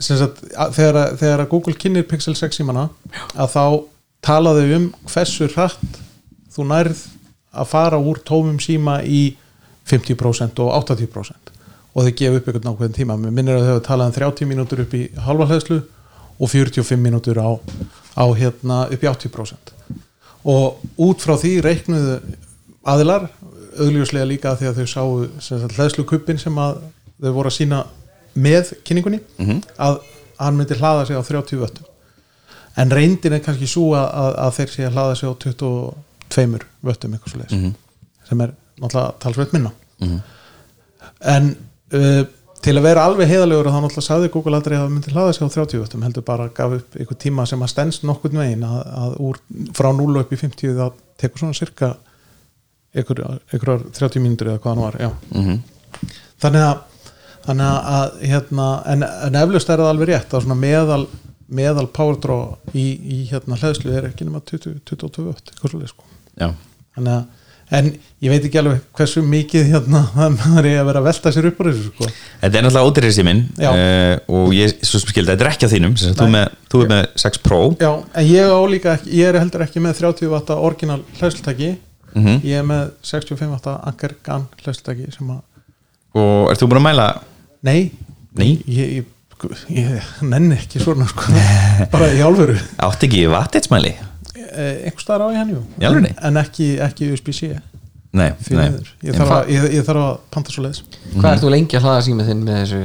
sagt, að, þegar, að- þegar að Google kynir Pixel 6 símana að þá talaðu um hversu hratt þú nærð að fara úr tómum síma í 50% og 80% og þau gefa upp einhvern nákvæðin tíma. Mér minnir að þau hafa talað um 30 mínútur upp í halva hlæðslu og 45 mínútur á, á hérna upp í 80% og út frá því reiknuðu aðilar augljóslega líka því að þau sáu hlæðslukuppin sem að þau voru að sína með kynningunni að hann myndi hlaða sig á 30 vöttum. En reyndin er kannski svo að, að, að þeir sé að hlaða sig á 22 vöttum eitthvað svo sem er náttúrulega talsveit minna. En uh, til að vera alveg heiðalegur þá náttúrulega sagði Google aldrei að það myndi hlaða sig á 30 vöttum heldur bara að gaf upp einhver tíma sem að stendst nokkurn veginn að, að úr, frá 0 upp í 50 það tekur svona cirka einhver, einhverjar 30 mínútur eða hvað hann var já. þannig að þannig að, að hérna, en, en eflust er það alveg rétt að svona meðal meðal power draw í, í hérna hlæðslu er ekki nema 20, 22 vött eitthvað svolítið sko. Já, þannig að en ég veit ekki alveg hversu mikið hérna <laughs> það er að vera að velta sér upp úr þessu sko. Þetta er náttúrulega ódýrið síminn Já. uh, og ég svo sem skildi, þetta er ekki á þínum þú, með, þú er með 6 Pro. Já, en ég á líka ekki, ég er heldur ekki með 30 vatta orginal hlæðslutæki Mhm. ég er með 65 vatta Anker GAN hlæðslutæki sem að, og ert þú búin að mæla nei. Nei. ég, ég, ég nenni ekki svona sko. <laughs> Bara í álveru átt ekki vatnitsmæli einhver staðar á ég hann jú. En, en ekki, ekki USB-C Nei, nei. ég, þarf að- ég, ég þarf að panta svo leiðis Hvað ert þú lengi að hlaða símið þinn með þessu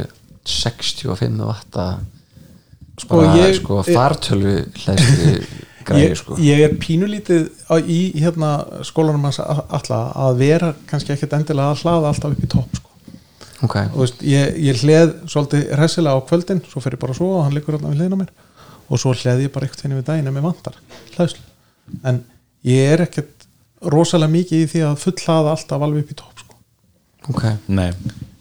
65 vatta Sko, bara, ég- sko fartölu hlæðslu <laughs> græði sko? ég er pínulítið á, í hérna skólanum alla að vera kannski ekkert endilega að hlaða alltaf upp í topp sko. Ok, og veist, ég, ég hleð svolítið hressilega á kvöldin svo fer ég bara svo og hann liggur alltaf við hliðina á mér. Og svo hleð ég bara eitthvað henni við daginn ef mér vantar hlæðslu en ég er ekkert rosalega mikið í því að full hlaða alltaf alveg upp í topp sko. ok. Nei.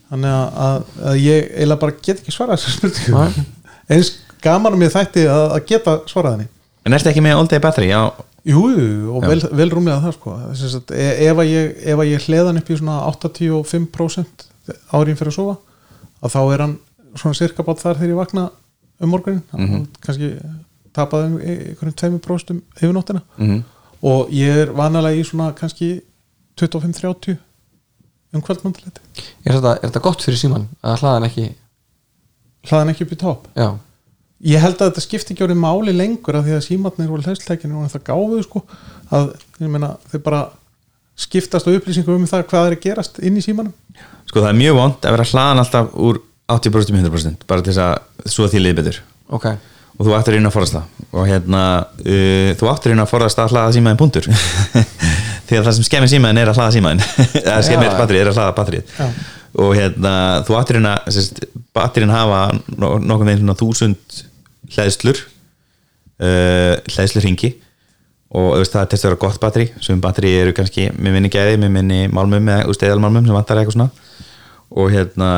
þannig að, að, að ég eiginlega bara get ekki svarað þessar spurningu. Nei. eins gaman um ég þætti að, að geta svarað henni. En ertu ekki með all day battery? Á Jú, jú, og vel, vel rúmlega það sko. E- ef að ég, ef að ég hleðan upp í svona 85% árin fyrir að sofa að þá er hann svona cirka bát þar þegar ég vakna um morgunin mm kannski tapaði um einhverjum 2% um yfir nóttina. Mhm. og ég er vanalega í svona kannski 25-30 um kvöldmönduleiti er þetta, er þetta gott fyrir síman að hlaða hann ekki? Hlaðan ekki upp í topp? Já, ég held að þetta skipti ekki orðið máli lengur af því að símatnir og hlæðsleikinu og það gáfuð sko að ég meina þau bara skiptast á upplýsingum um það hvað er að gerast inn í símanum? Sko það er mjög vond að vera hlaðan alltaf úr 80% í 100% bara til þess að svo því liði betur. Ok. Og þú áttur inn að forðast það. Og hérna, uh, þú áttur inn að forðast að hlaða símaðin punktur. <laughs> Því að það sem skemmir símaðin er að hlaða símaðin <laughs> eða skemmir Já. batterið er að hlaða batterið. Já. og hérna, þú áttur inn að sérst, batterin hafa no- nokkuð veginn svona þúsund hlæðslur uh, hlæðslurhingi og veist, það testa að vera gott batteri sem batteri eru kannski með minni gæði með minni málmum eða steðalmálmum sem vantar eitthvað svona. Og hérna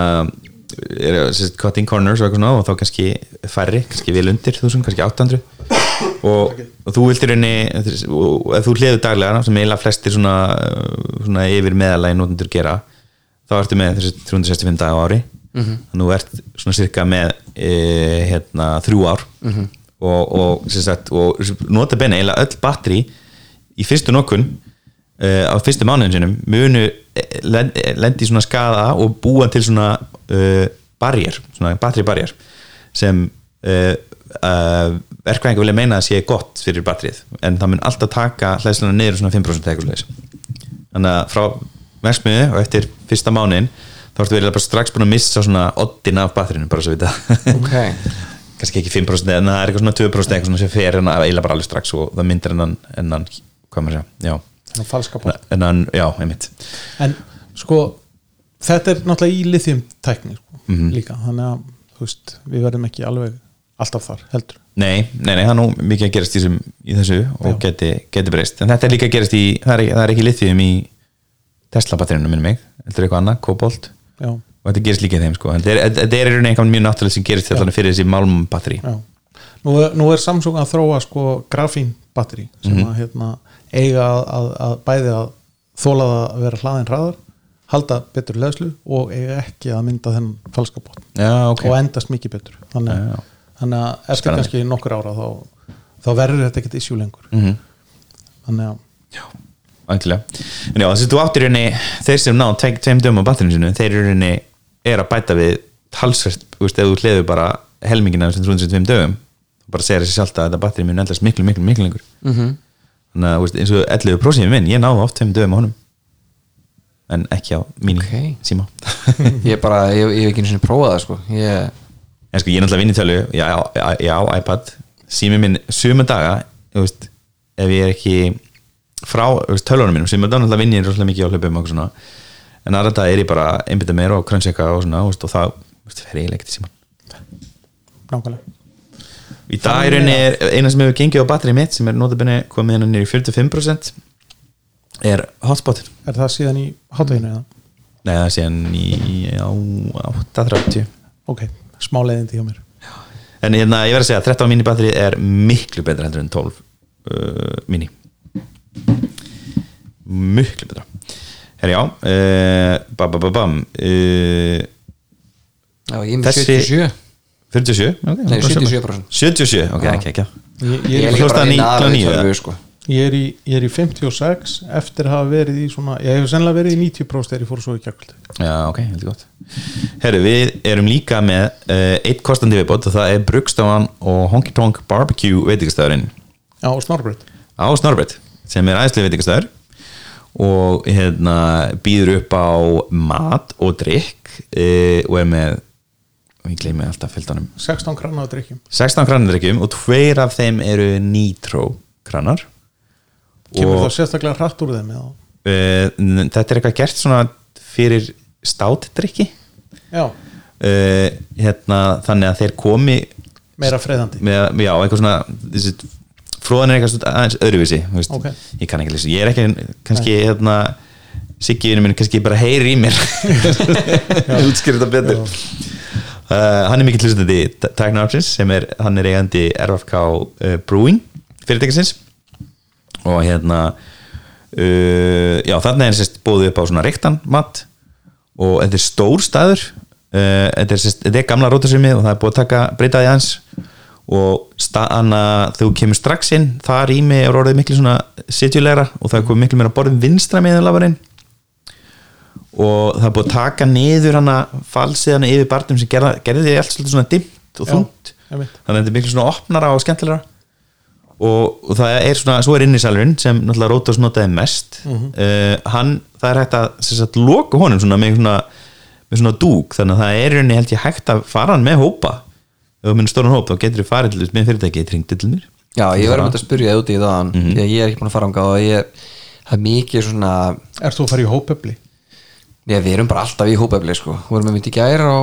er sérst, cutting corners og svona og þá kannski færri, kannski vel undir þúsund, kannski 800 og, og þú viltir henni og ef þú hliður daglega sem eiginlega flestir svona, svona yfir meðalagi notendur gera þá ertu með þessi 365 dag á ári. Þannig að þú ert svona cirka með e, hérna þrjú ár og, og, sagt, og nota benni eiginlega öll batteri í fyrstu nokkun uh, á fyrstu mánuðin sinum munu eh, lend- eh, lendi í svona skada og búa til svona uh, barrier, svona battery barrier sem uh, verkvæðingar vilja meina að sé gott fyrir batterið, en það mun alltaf taka hlæðsluna niður svona 5% eða eitthvað svoleiðis. þannig að frá verksmiðu og eftir fyrsta mánuðin þá ertu verið bara strax búin að missa svona oddin af batterinu, bara svo við það ok, <laughs> kannski ekki 5% en það er eitthvað svona 2% eitthvað svona sem fer en eiginlega bara alveg strax og það myndir enn enn hvað maður segja, já. Bát en hann, já, einmitt. En sko þetta er náttúrulega í lithium tækni sko, Mhm. líka þannig að þú veist, við verðum ekki alveg alltaf þar heldur. Nei, nei, nei, það er nú mikið að gerast í, þessum, í þessu og Já. geti, geti breyst. En þetta er líka að gerast í, það er, það er ekki lithium í Tesla batterinu minnum mig, heldur eitthvað annað, kobolt. Já, og þetta gerist líka í þeim sko þetta er, þetta er einhvern mjög náttúrulega sem gerist þetta fyrir þessi málm batteri Já. Nú, er, nú er Samsung að þróa sko grafín batteri sem Mhm. að hérna, eiga að, að, að bæði að þóla það að vera hlaðin hraðar halda betur leðslu og eiga ekki að mynda þennan falska bótt já, ok, og endast mikið betur þannig, Já, já. þannig að eftir Spennandi. kannski nokkur ára þá, þá verður þetta ekkert issue lengur Mhm. þannig að Væntanlega. en já, þess að þú áttir rauninni þeir sem ná tveim, dögum á batterinu sinu þeir eru rauninni er að bæta við veist, ef þú hliður bara helmingina af þessum 375 dögum þú bara segir þessi sjálft að þetta batteri mun endast miklu, miklu, miklu lengur. Mhm. þannig að eins og 11 prósími minn, ég náði oft tveim dögum á honum en ekki á mínu Ok. síma. <laughs> Ég er bara, ég, hef ekki einu sinni prófað það sko. Ég, en sko ég er náttúrulega vinn í tölu ég á, ég á iPad. Sími minn suma daga veist, ef ég er ekki frá tölunum mínum sem er náttúrulega vinn ég rosalega mikið á hlaupum og svona en aðra dag er ég bara einbytta meira og krönseka og svona og það fer ég ekkert í síman nákvæmlega. Í dag er er eina sem hefur gengið á batterið mitt sem er notabene komið hennar í 45% er hotspotin Er það síðan í hátæginu eða? nei það sé hann í á 8.30 Ok, smá leiðindi hjá mér. En hérna, ég verð að segja að 13 mini batteri er miklu betra heldur en 12 uh, mini. Miklu betra Herra já uh, Bam, bam, bam, bam uh, já, ég er með Þessi- 77 47? Okay, Nei, bara sama. 77%. 77, ok, ekki, ekki. Ég, er líka bara í sko. Ég, er í, ég er í 56 eftir að hafa verið í svona ég hef sennilega verið í 90% þegar ég fór svo í kjörkvöld Já, ok, heldur gott. Herru, við erum líka með uh, eitt kostandi viðbót og það er Brugstofan og Honky Tonk Barbecue veitingastæðurinn. Já, og snorbröð á Snorbrett sem er aðeinslega veitingastæður og hérna býður upp á mat og drikk e, og er með og ég gleymi alltaf fylgdanum 16 grann á drikkjum 16 kranar drikkjum og tveir af þeim eru nitro kranar Kemur það sérstaklega hratt úr þeim e, þetta er eitthvað gert svona fyrir státdrykki. Já, e, hérna þannig að þeir komi meira freðandi. já, eitthvað svona þessi, fróðan er eitthvað aðeins öðruvísi þú veist. Ok. ég kann ekki lýsa, ég er ekki kannski hérna Siggi vinur minn kannski bara heyri í mér. <laughs> Útskýr þetta betur. Uh, hann er mikill hlustandi Tækna Options sem er, hann er eigandi RFK uh, Brewing fyrirtækisins. Og hérna uh, já þarna er sérst bóðið upp á svona reyktan mat. Og þetta er stór staður. Uh, þetta, er, sérst, þetta er gamla rótasumi og það er búið að taka breytaði hans og þegar þú kemur strax inn það rými er orðið miklu svona sitjulegra og það er komið miklu meira borðin vinstra með lafarinn og það er búið að taka niður hana falsið hana yfir barnum sem gerða, gerði því allt svona dimmt og þungt. þannig að þetta er miklu svona opnara og skemmtilegra. Og, og það er svona svo er innisalurinn sem náttúrulega Rótos notaði mest. Mhm. uh, hann, það er hægt að sagt, loka honum svona með svona, með svona dúk. Þannig að það er rauninni held ég hægt að fara hann með hópa ef þú minnur stóran hóp þá getur þú farið til þess með fyrirtæki tringdi til mér já, ég verður að spyrja það úti í það Mhm. því að ég er ekki búin að fara ánga og ég það er mikið svona Er þú að fara í hópefli? Já, við erum bara alltaf í hópefli sko. Við erum með myndi gæra á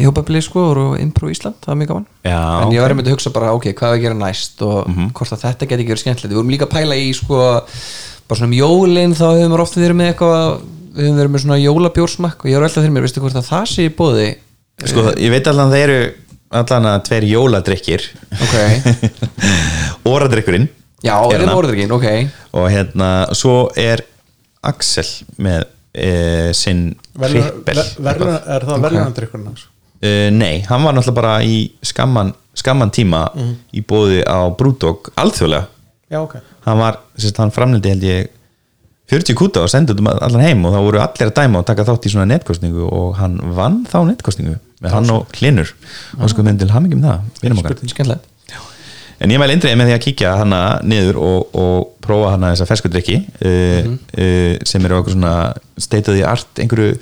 í hópefli sko og Impro Ísland, það er mjög gaman. Já, En ég ok. var einmitt að hugsa bara, ok, hvað er að gera næst og hvort að þetta geti ekki verið skemmtilegt. Við vorum líka að pæla í sko bara svona um jólin þá hefum við ofta verið með eitthvað við höfum verið með svona jólabjórsmakk og ég var alltaf fyrir mér, veistu hvort að það sé í bóði sko, ég veit allan að það eru allan að tveir jóladrykkir. Ok, <laughs> óradrykkurinn já, Er það orðurinn, ok. Og hérna, svo er Axel með e, sinn verður, er það Ok. verðunandrykkurinn hans? uh, nei, hann var náttúrulega bara í skamman, skamman tíma í bóði á Brúdók alþjóðlega. Já, ok. Hann var, sérst, hann framleiti held ég 40 kúta og sendið um allan heim og þá voru allir að dæma og taka þátt í svona netkostningu og hann vann þá netkostningu með hann og Hlinur og sko minn til hamingjum það vinum okkar. En ég mæli indriði með því að kíkja hana niður og, og prófa hana þessa ferskudrykki uh, uh, sem eru okkur svona state of the art, einhverju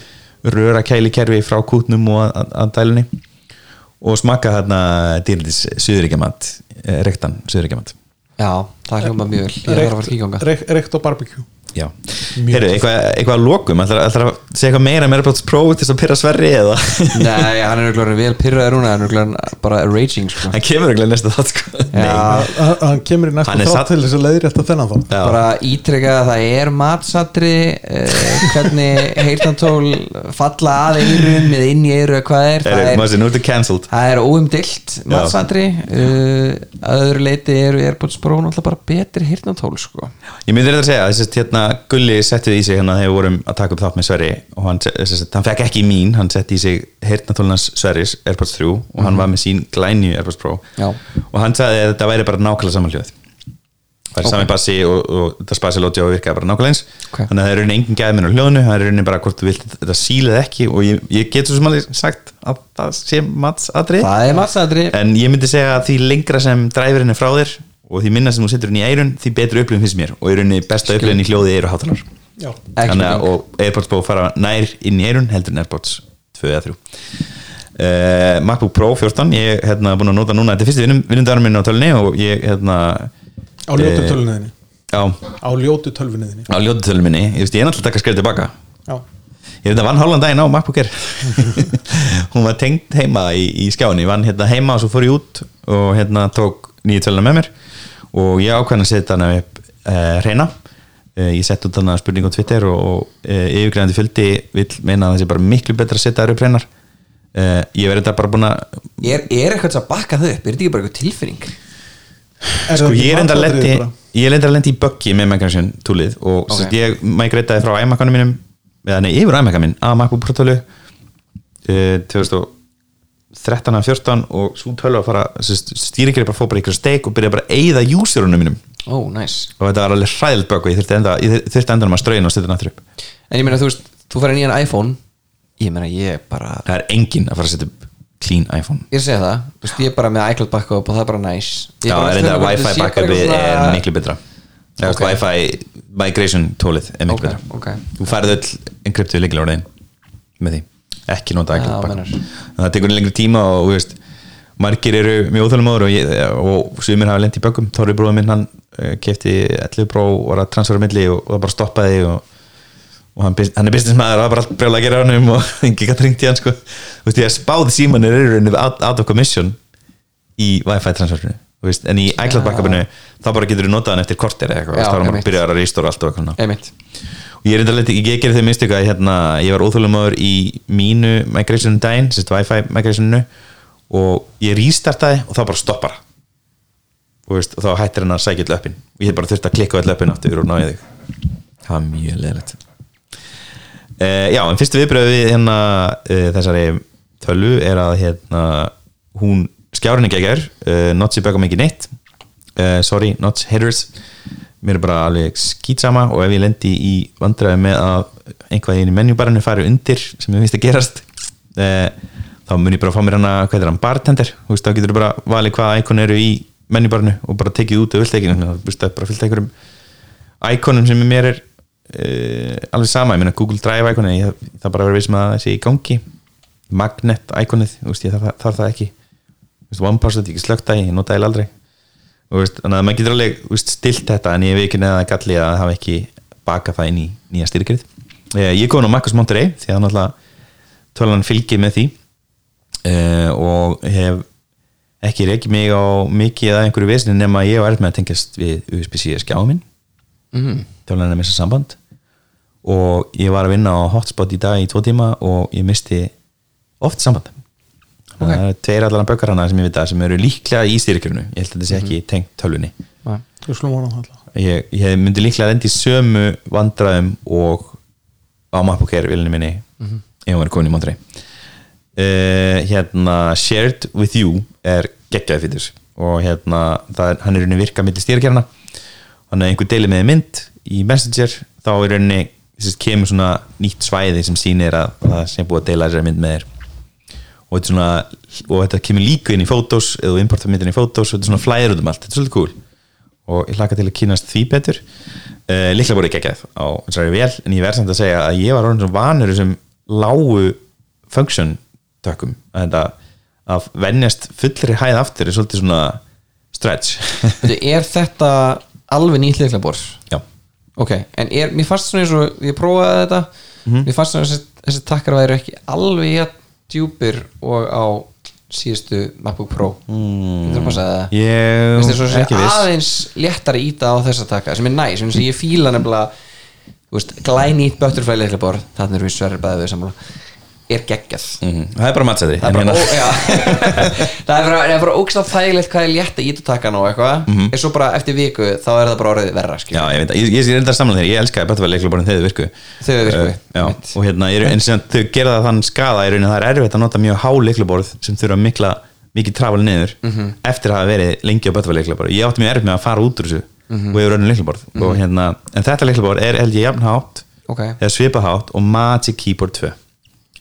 röra kæli kerfi frá kútnum og að, dælunni og smakka hana dýrlindis suðuríkjamat, uh, rektan suðuríkjamat. Já, það hljóma mjög vel. Ég þarf að fara að kíka ánga Reykt reykt og barbecue. Já, heyrðu, eitthvað, eitthvað að lokum? Ætlar, ætlar að segja eitthvað meira með AirPods Pro til þess að pyrra Sverri eða? <laughs> Nei, hann er örugglega vel pyrraður núna hann er örugglega bara raging sko. hann kemur ekki næsta þátt sko. Hann kemur í er þátt satt- til þess að leiðri eftir þennan þá Já. bara ítreka að það er matsatri uh, hvernig heyrnantól falla að eirum eða inn í eiru eða hvað er Það það er, er, er það er óumdilt matsatri uh, að öðru leiti eru Airpods Pro náttúrulega bara betri heyrnantól sko. Ég myndi þetta að segja, að hérna Gulli settið í sig hérna þegar við vorum að taka upp þátt með Sverri og hann, hann fekk ekki mín hann setti í sig heyrnatólnans Sverris AirPods 3 og hann var með sín glænju AirPods Pro. Já. og hann sagði að þetta væri bara nákvæmlega saman hljóð. Það er sami bassi og, og þetta spasi lóti og virkaði bara nákvæmlega eins. Ok. þannig að það er raunin engin gæð minn á hljóðinu það er raunin bara hvort þú vilt þetta sílið ekki og ég, ég get svo alveg sagt að það sé það matsatri en ég myndi segja að því lengra sem dræfurinn er frá þér og því minna sem þú setur inn í eirun því betri upplifin finnst mér. Og í rauninni besta upplifin í hljóði eru hátalar. Já. Þannig að, og Airpods Pro fara nær inn í eirun heldur en Airpods 2 eða 3 uh, MacBook Pro 14 ég er hérna, búin að nota núna, þetta er fyrsti vinnundarum minn á tölunni og ég hérna á ljótu eh, tölvunniðinni á, á ljótu tölvunniðinni á ljótu tölunni minni. Ég, veist, ég er náttúrulega að taka skrið tilbaka. Já, ég er þetta vann hálfan daginn á MacBook Air. <laughs> Hún var tengt heima í, í skjáni, ég vann hérna heima og svo fór ég út og hérna tók nýju töluna með mér. Og ég ákveðin að setja hana upp eh, uh, reyna uh, eh, ég sett út hana spurning á Twitter og eh, yfirgræðandi fjöldi vil meina að það sé bara miklu betra að setja það upp reynar ég verði þetta bara búin að er, er eitthvað sem bakka þau upp, er þetta ekki bara eitthvað tilfinning? Sko, sko ég er enda að lendi ég er enda að lendi í böggi með Microsoft tólið og okay. ég mæk reytaði frá iMac-anum mínum, eða nei, yfir iMac-anum minn að Mac Pro 12 2000 13 að 14 og svo 12 að fara stýringir er bara að fá bara ykkur steik og byrja bara að eyða júsjörunum mínum. Oh, nice. og þetta var alveg hræðilt baka ég þurfti enda, endanum að ströina og setja nættur upp. En ég meina þú veist, þú fara nýjan iPhone ég meina ég bara Það er engin að fara að setja upp clean iPhone. Ég segja það, þú veist ég er bara með iCloud baka og það er bara nice. Já, en þetta Wi-Fi baka er miklu betra. okay. Wi-Fi migration tólið er miklu okay. betra. Þú færðu öll encryptið líkilega úr þegin með því ekki nota meinar. backup það tekur lengri tíma og veist, margir eru mjög óþálumóður og, og sumir hafa lent í böggum Þorri bróður minn hann kefti 11 Pro og var að transfera milli og, og það bara stoppaði og, og hann, hann er businessmaður og það var bara allt brjála að gera á hann og <laughs> ekki gætt ringt í hann sko. þú veist, ég spáði símanir eru rauninni out, out of commission í Wi-Fi transferinu en í iCloud backupinu þá bara getur þú notað hann eftir kortir eða eitthvað þá er hann bara einmitt. byrjar að rýstóra allt og eitthvað og ég er enda ég, gerði þau mistök að hérna, ég var óþjóðlumöður í mínu migration daginn, sérst Wi-Fi migrationinu og ég restartaði og þá bara stoppar og, veist, og þá hættir hann að sækja öll öppin. Og ég hef bara þurft að klikka öll öppin aftur og náði þig. Það var mjög leðilegt uh, já, en fyrstu viðbröð við hérna uh, þessari tölvu er að hérna hún skjárin ekki ekkert uh, Notsi bögum ekki neitt. Sorry, Nots haters mér er bara alveg skýtsama og ef ég lendi í vandræði með að einhvað inn í menjubarinu fari undir sem ég finnst að gerast uh, þá mun ég bara fá mér hana, hvað er hann, bartender. Þú veist, þá getur þú bara valið hvaða íkon eru í menjubarinu og bara tekið út og vilt ekki þú veist, það er bara fyllt einhverjum íkonum sem mér er uh, alveg sama, ég meina Google Drive íkoni ég, það bara verið við sem að það sé í gangi. Magnet íkonið, þú veist, ég þarf, þarf það ekki. Þú veist, OnePassword, ég veist, þannig að maður getur alveg veist, stilt þetta en ég veit ekki neða galli að hafa ekki bakað það inn í nýja styrkrið eh, ég kom á Marcus Monterey því að náttúrulega tölan fylgir með því. Eh, og hef ekki reykið mig á mikið að einhverju vesni nema ég með að tengjast við USB-C skjáum minn. Mm. tölan er með þessa samband. Og ég var að vinna á hotspot í dag í tvo tíma og ég misti oft samband Ok. það er tveir allan bökkar hana sem ég veit að sem eru líklega í styrkjörnu ég held að þetta sé ekki tengt tölvunni. Nei. Ég ég, ég myndi líklega lendi í sömu vandræðum og á MacBook Air vilni minni ef hún er komin í Monterey uh, hérna Shared with You er geggjaði fyrir og hérna er, hann er rauninni virka milli stýrkjarna hann er einhver deili með mynd í Messenger. Þá er þess, kemur svona nýtt svæði sem sýnir að það sem búið að deila þessari mynd með þér og þetta, svona, og þetta kemur líka inn í fótós eða importar myndin í fótós og þetta er svona flæður út um allt, þetta er svolítið cool. Og ég hlaka til að kynast því betur. Uh, líklega voru ekki ekki á þessari vel en ég verð samt að segja að ég var orðin svo vanur þessum lágu function tökum. Að að venjast fullri hæð aftur er svolítið svona stretch. <laughs> Er þetta alveg nýtt leiklabor já, ok, en er, mér fannst svona eins og ég prófaði þetta mér fannst svona þessi, þessi takkar væri ekki alveg djúpir og á síðustu MacBook Pro. Mm. er að segja það að ekki viss. aðeins léttari íta á þessa taka sem er næs, sem ég fíla nefnilega þú veist, glænýtt butterfly leiklabor þannig er við sverri bæði við sammála er geggjað Mhm. það er bara mattsæði <laughs> það er bara, já. það er bara, er bara ógstað þægilegt hvað er létt að íta takan og eitthvað en svo bara eftir viku þá er það bara orðið verra. Já, ég veit að, ég, ég er enda samlega þegar, ég elskaði Böttvæl leiklaborinn þegar þau virku þau virku, uh, Já, og hérna, ég, en sem þau gera það þann skada í rauninni að það er erfitt að nota mjög há leiklaborð sem þurfa mikla, mikið trafal niður Mhm. eftir að hafa verið lengi á Böttvæl leiklaborð ég átti mjög erfitt með að fara út úr þessu Mhm. og yfir raunin leiklaborð og hérna, en þetta leiklaborð er held ég jafn hátt Ok. eða svipað hátt og Magic Keyboard 2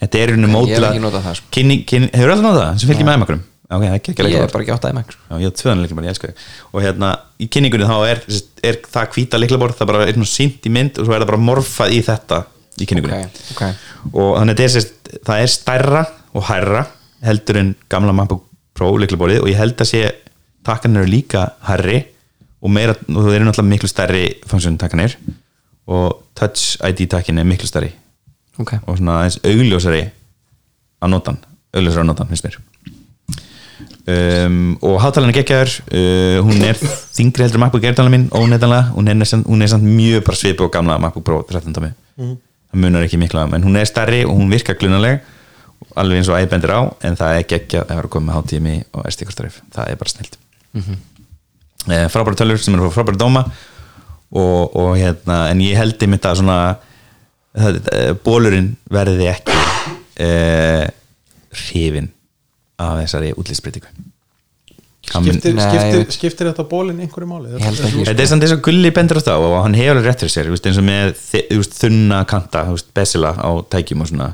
þetta er hef notað það, sko. hefur alltaf notað það? Sem fylgir með einmakrum ok, það er ekki ég er bara ekki átt iMac sko. Ég hef tvöðan leiklaborð, ég elska þig. Og hérna, í kynningunni þá er, er það hvíta leiklaborð, það bara er svona sínt í mynd og svo er það bara morfað í þetta í kynningunni. Ok, ok. og þannig að það er stærra og hærra heldur en gamla MacBook Pro leiklaborðið og ég held að sé takkanir eru líka hærri og meira, og það eru náttúrulega miklu stærri funksjón takkanir og Touch ID takkin er miklu stærri ok, og svona aðeins augljósari að notan, augljósari að notan finnst mér. Um, og hátalarinn er geggjaður. Uh, hún er þingri heldur MacBook Air talar minn óneitanlega, hún er, samt, hún samt mjög bara svipu og gamla MacBook Pro 13 tómi það munar ekki mikla, en hún er stærri og hún virkar glunaleg alveg eins og æði bendir á en það er geggjað að vera að koma með hátími og SD-kortarif, það er bara snilt. Mm -hmm. frábæra tölur sem eru frá frábæra dóma og, og hérna, en ég held einmitt að svona eh, bólurinn verði ekki uh, hrifin af þessari útlýsbreytingu skiptir, skiptir, skiptir þetta bólinn einhverju máli? Ekki. Þetta er samt eins og gulli bendur á það og hann hefur alveg rétt fyrir sér eins og með þunna kanta besila á tækjum og svona.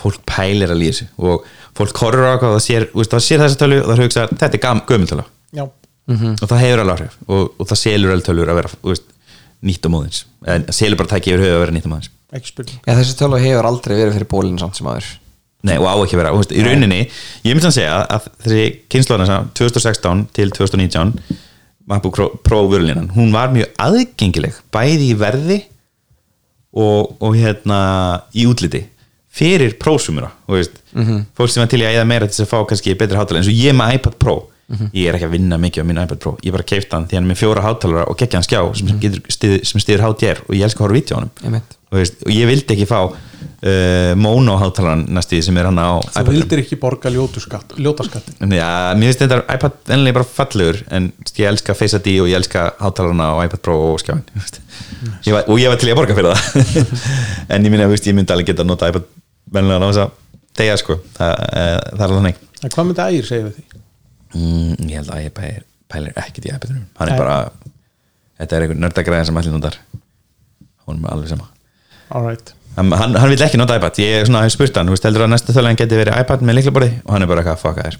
Fólk pælir að líða þessu og fólk horfur á eitthvað og það sér, þú veist, það sér þessa tölu og það hugsa þetta er gam, gömultölu já, og það hefur alveg áhrif og, og það selur alveg tölur að vera veist, nýtt á móðins. En selur bara tæki yfir höfu að vera nýtt á móðins ekki spurning. Já, þessi tölu hefur aldrei verið fyrir bólinn samt sem aður Nei, og á ekki vera, þú veist, í rauninni ég myndi að segja að þessi kynnslóðan 2016 til 2019 MacBook Pro, vörulinan hún var mjög aðgengileg bæði í verði og, og hérna í útliti fyrir prósumura veist, -hmm. fólk sem var til í að eða meira til þess að fá kannski betri hátalara eins og ég með iPad Pro ég er ekki að vinna mikið á minn iPad Pro. Ég bara keifta hann því hann er með fjóra hátalara og geggja hann skjá sem, getur, stið, sem stiður HDR og ég elska að horfa vítja á Einmitt. og, veist, og ég vildi ekki fá uh, mono hátalaran næstu því sem er hann á þú iPad vildir ekki borga ljótu skatt, ljóta skatt Já, mér finnst þetta iPad ennilega bara fallegur en ég elska Face ID og ég elska hátalarna á iPad Pro og skjáin ég var, og ég var til í að borga fyrir það. <laughs> En ég minna að ég myndi alveg geta að nota iPad vennilega á þess að degja sko. Það, eh, það er alveg en hvað myndi ægir segja við því? Mm, ég held að ég pælir, pælir ekkert í iPadunum hann er Nei. bara þetta er einhver nördagræðin sem allir notar. Hún er alveg sama. Alright hann, hann, hann vil ekki nota iPad. Ég er svona hef spurt hann, þú veist, heldur að næsta þölan geti verið iPad með liklaborði og hann er bara eitthvað að þér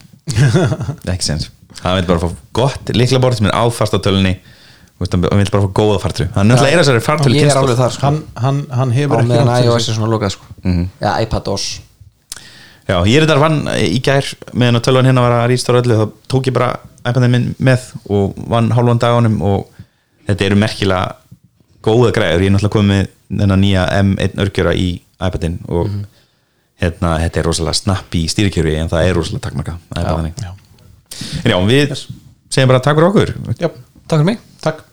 <laughs> ekki sens hann vil bara fá gott liklaborð sem er áfast á tölunni þú veist, hann vil bara fá góða fartru hann er náttúrulega eira sér fartölu hann, hann, hann á hefur ekki iOS sig. er svona lokað sko. já, iPad OS já, ég er þetta vann í gær meðan að tölvan hérna var að rýstóra öllu þá tók ég bara iPadin minn með og vann hálfan dagunum og þetta eru merkilega góða græður ég er náttúrulega komið með þennan nýja M1 örgjöra í iPadin og hérna, þetta er rosalega snappi í stýrikjöru en það er rosalega bara þannig. Já. en já, við segjum bara takk fyrir okkur. Já, takk fyrir mig takk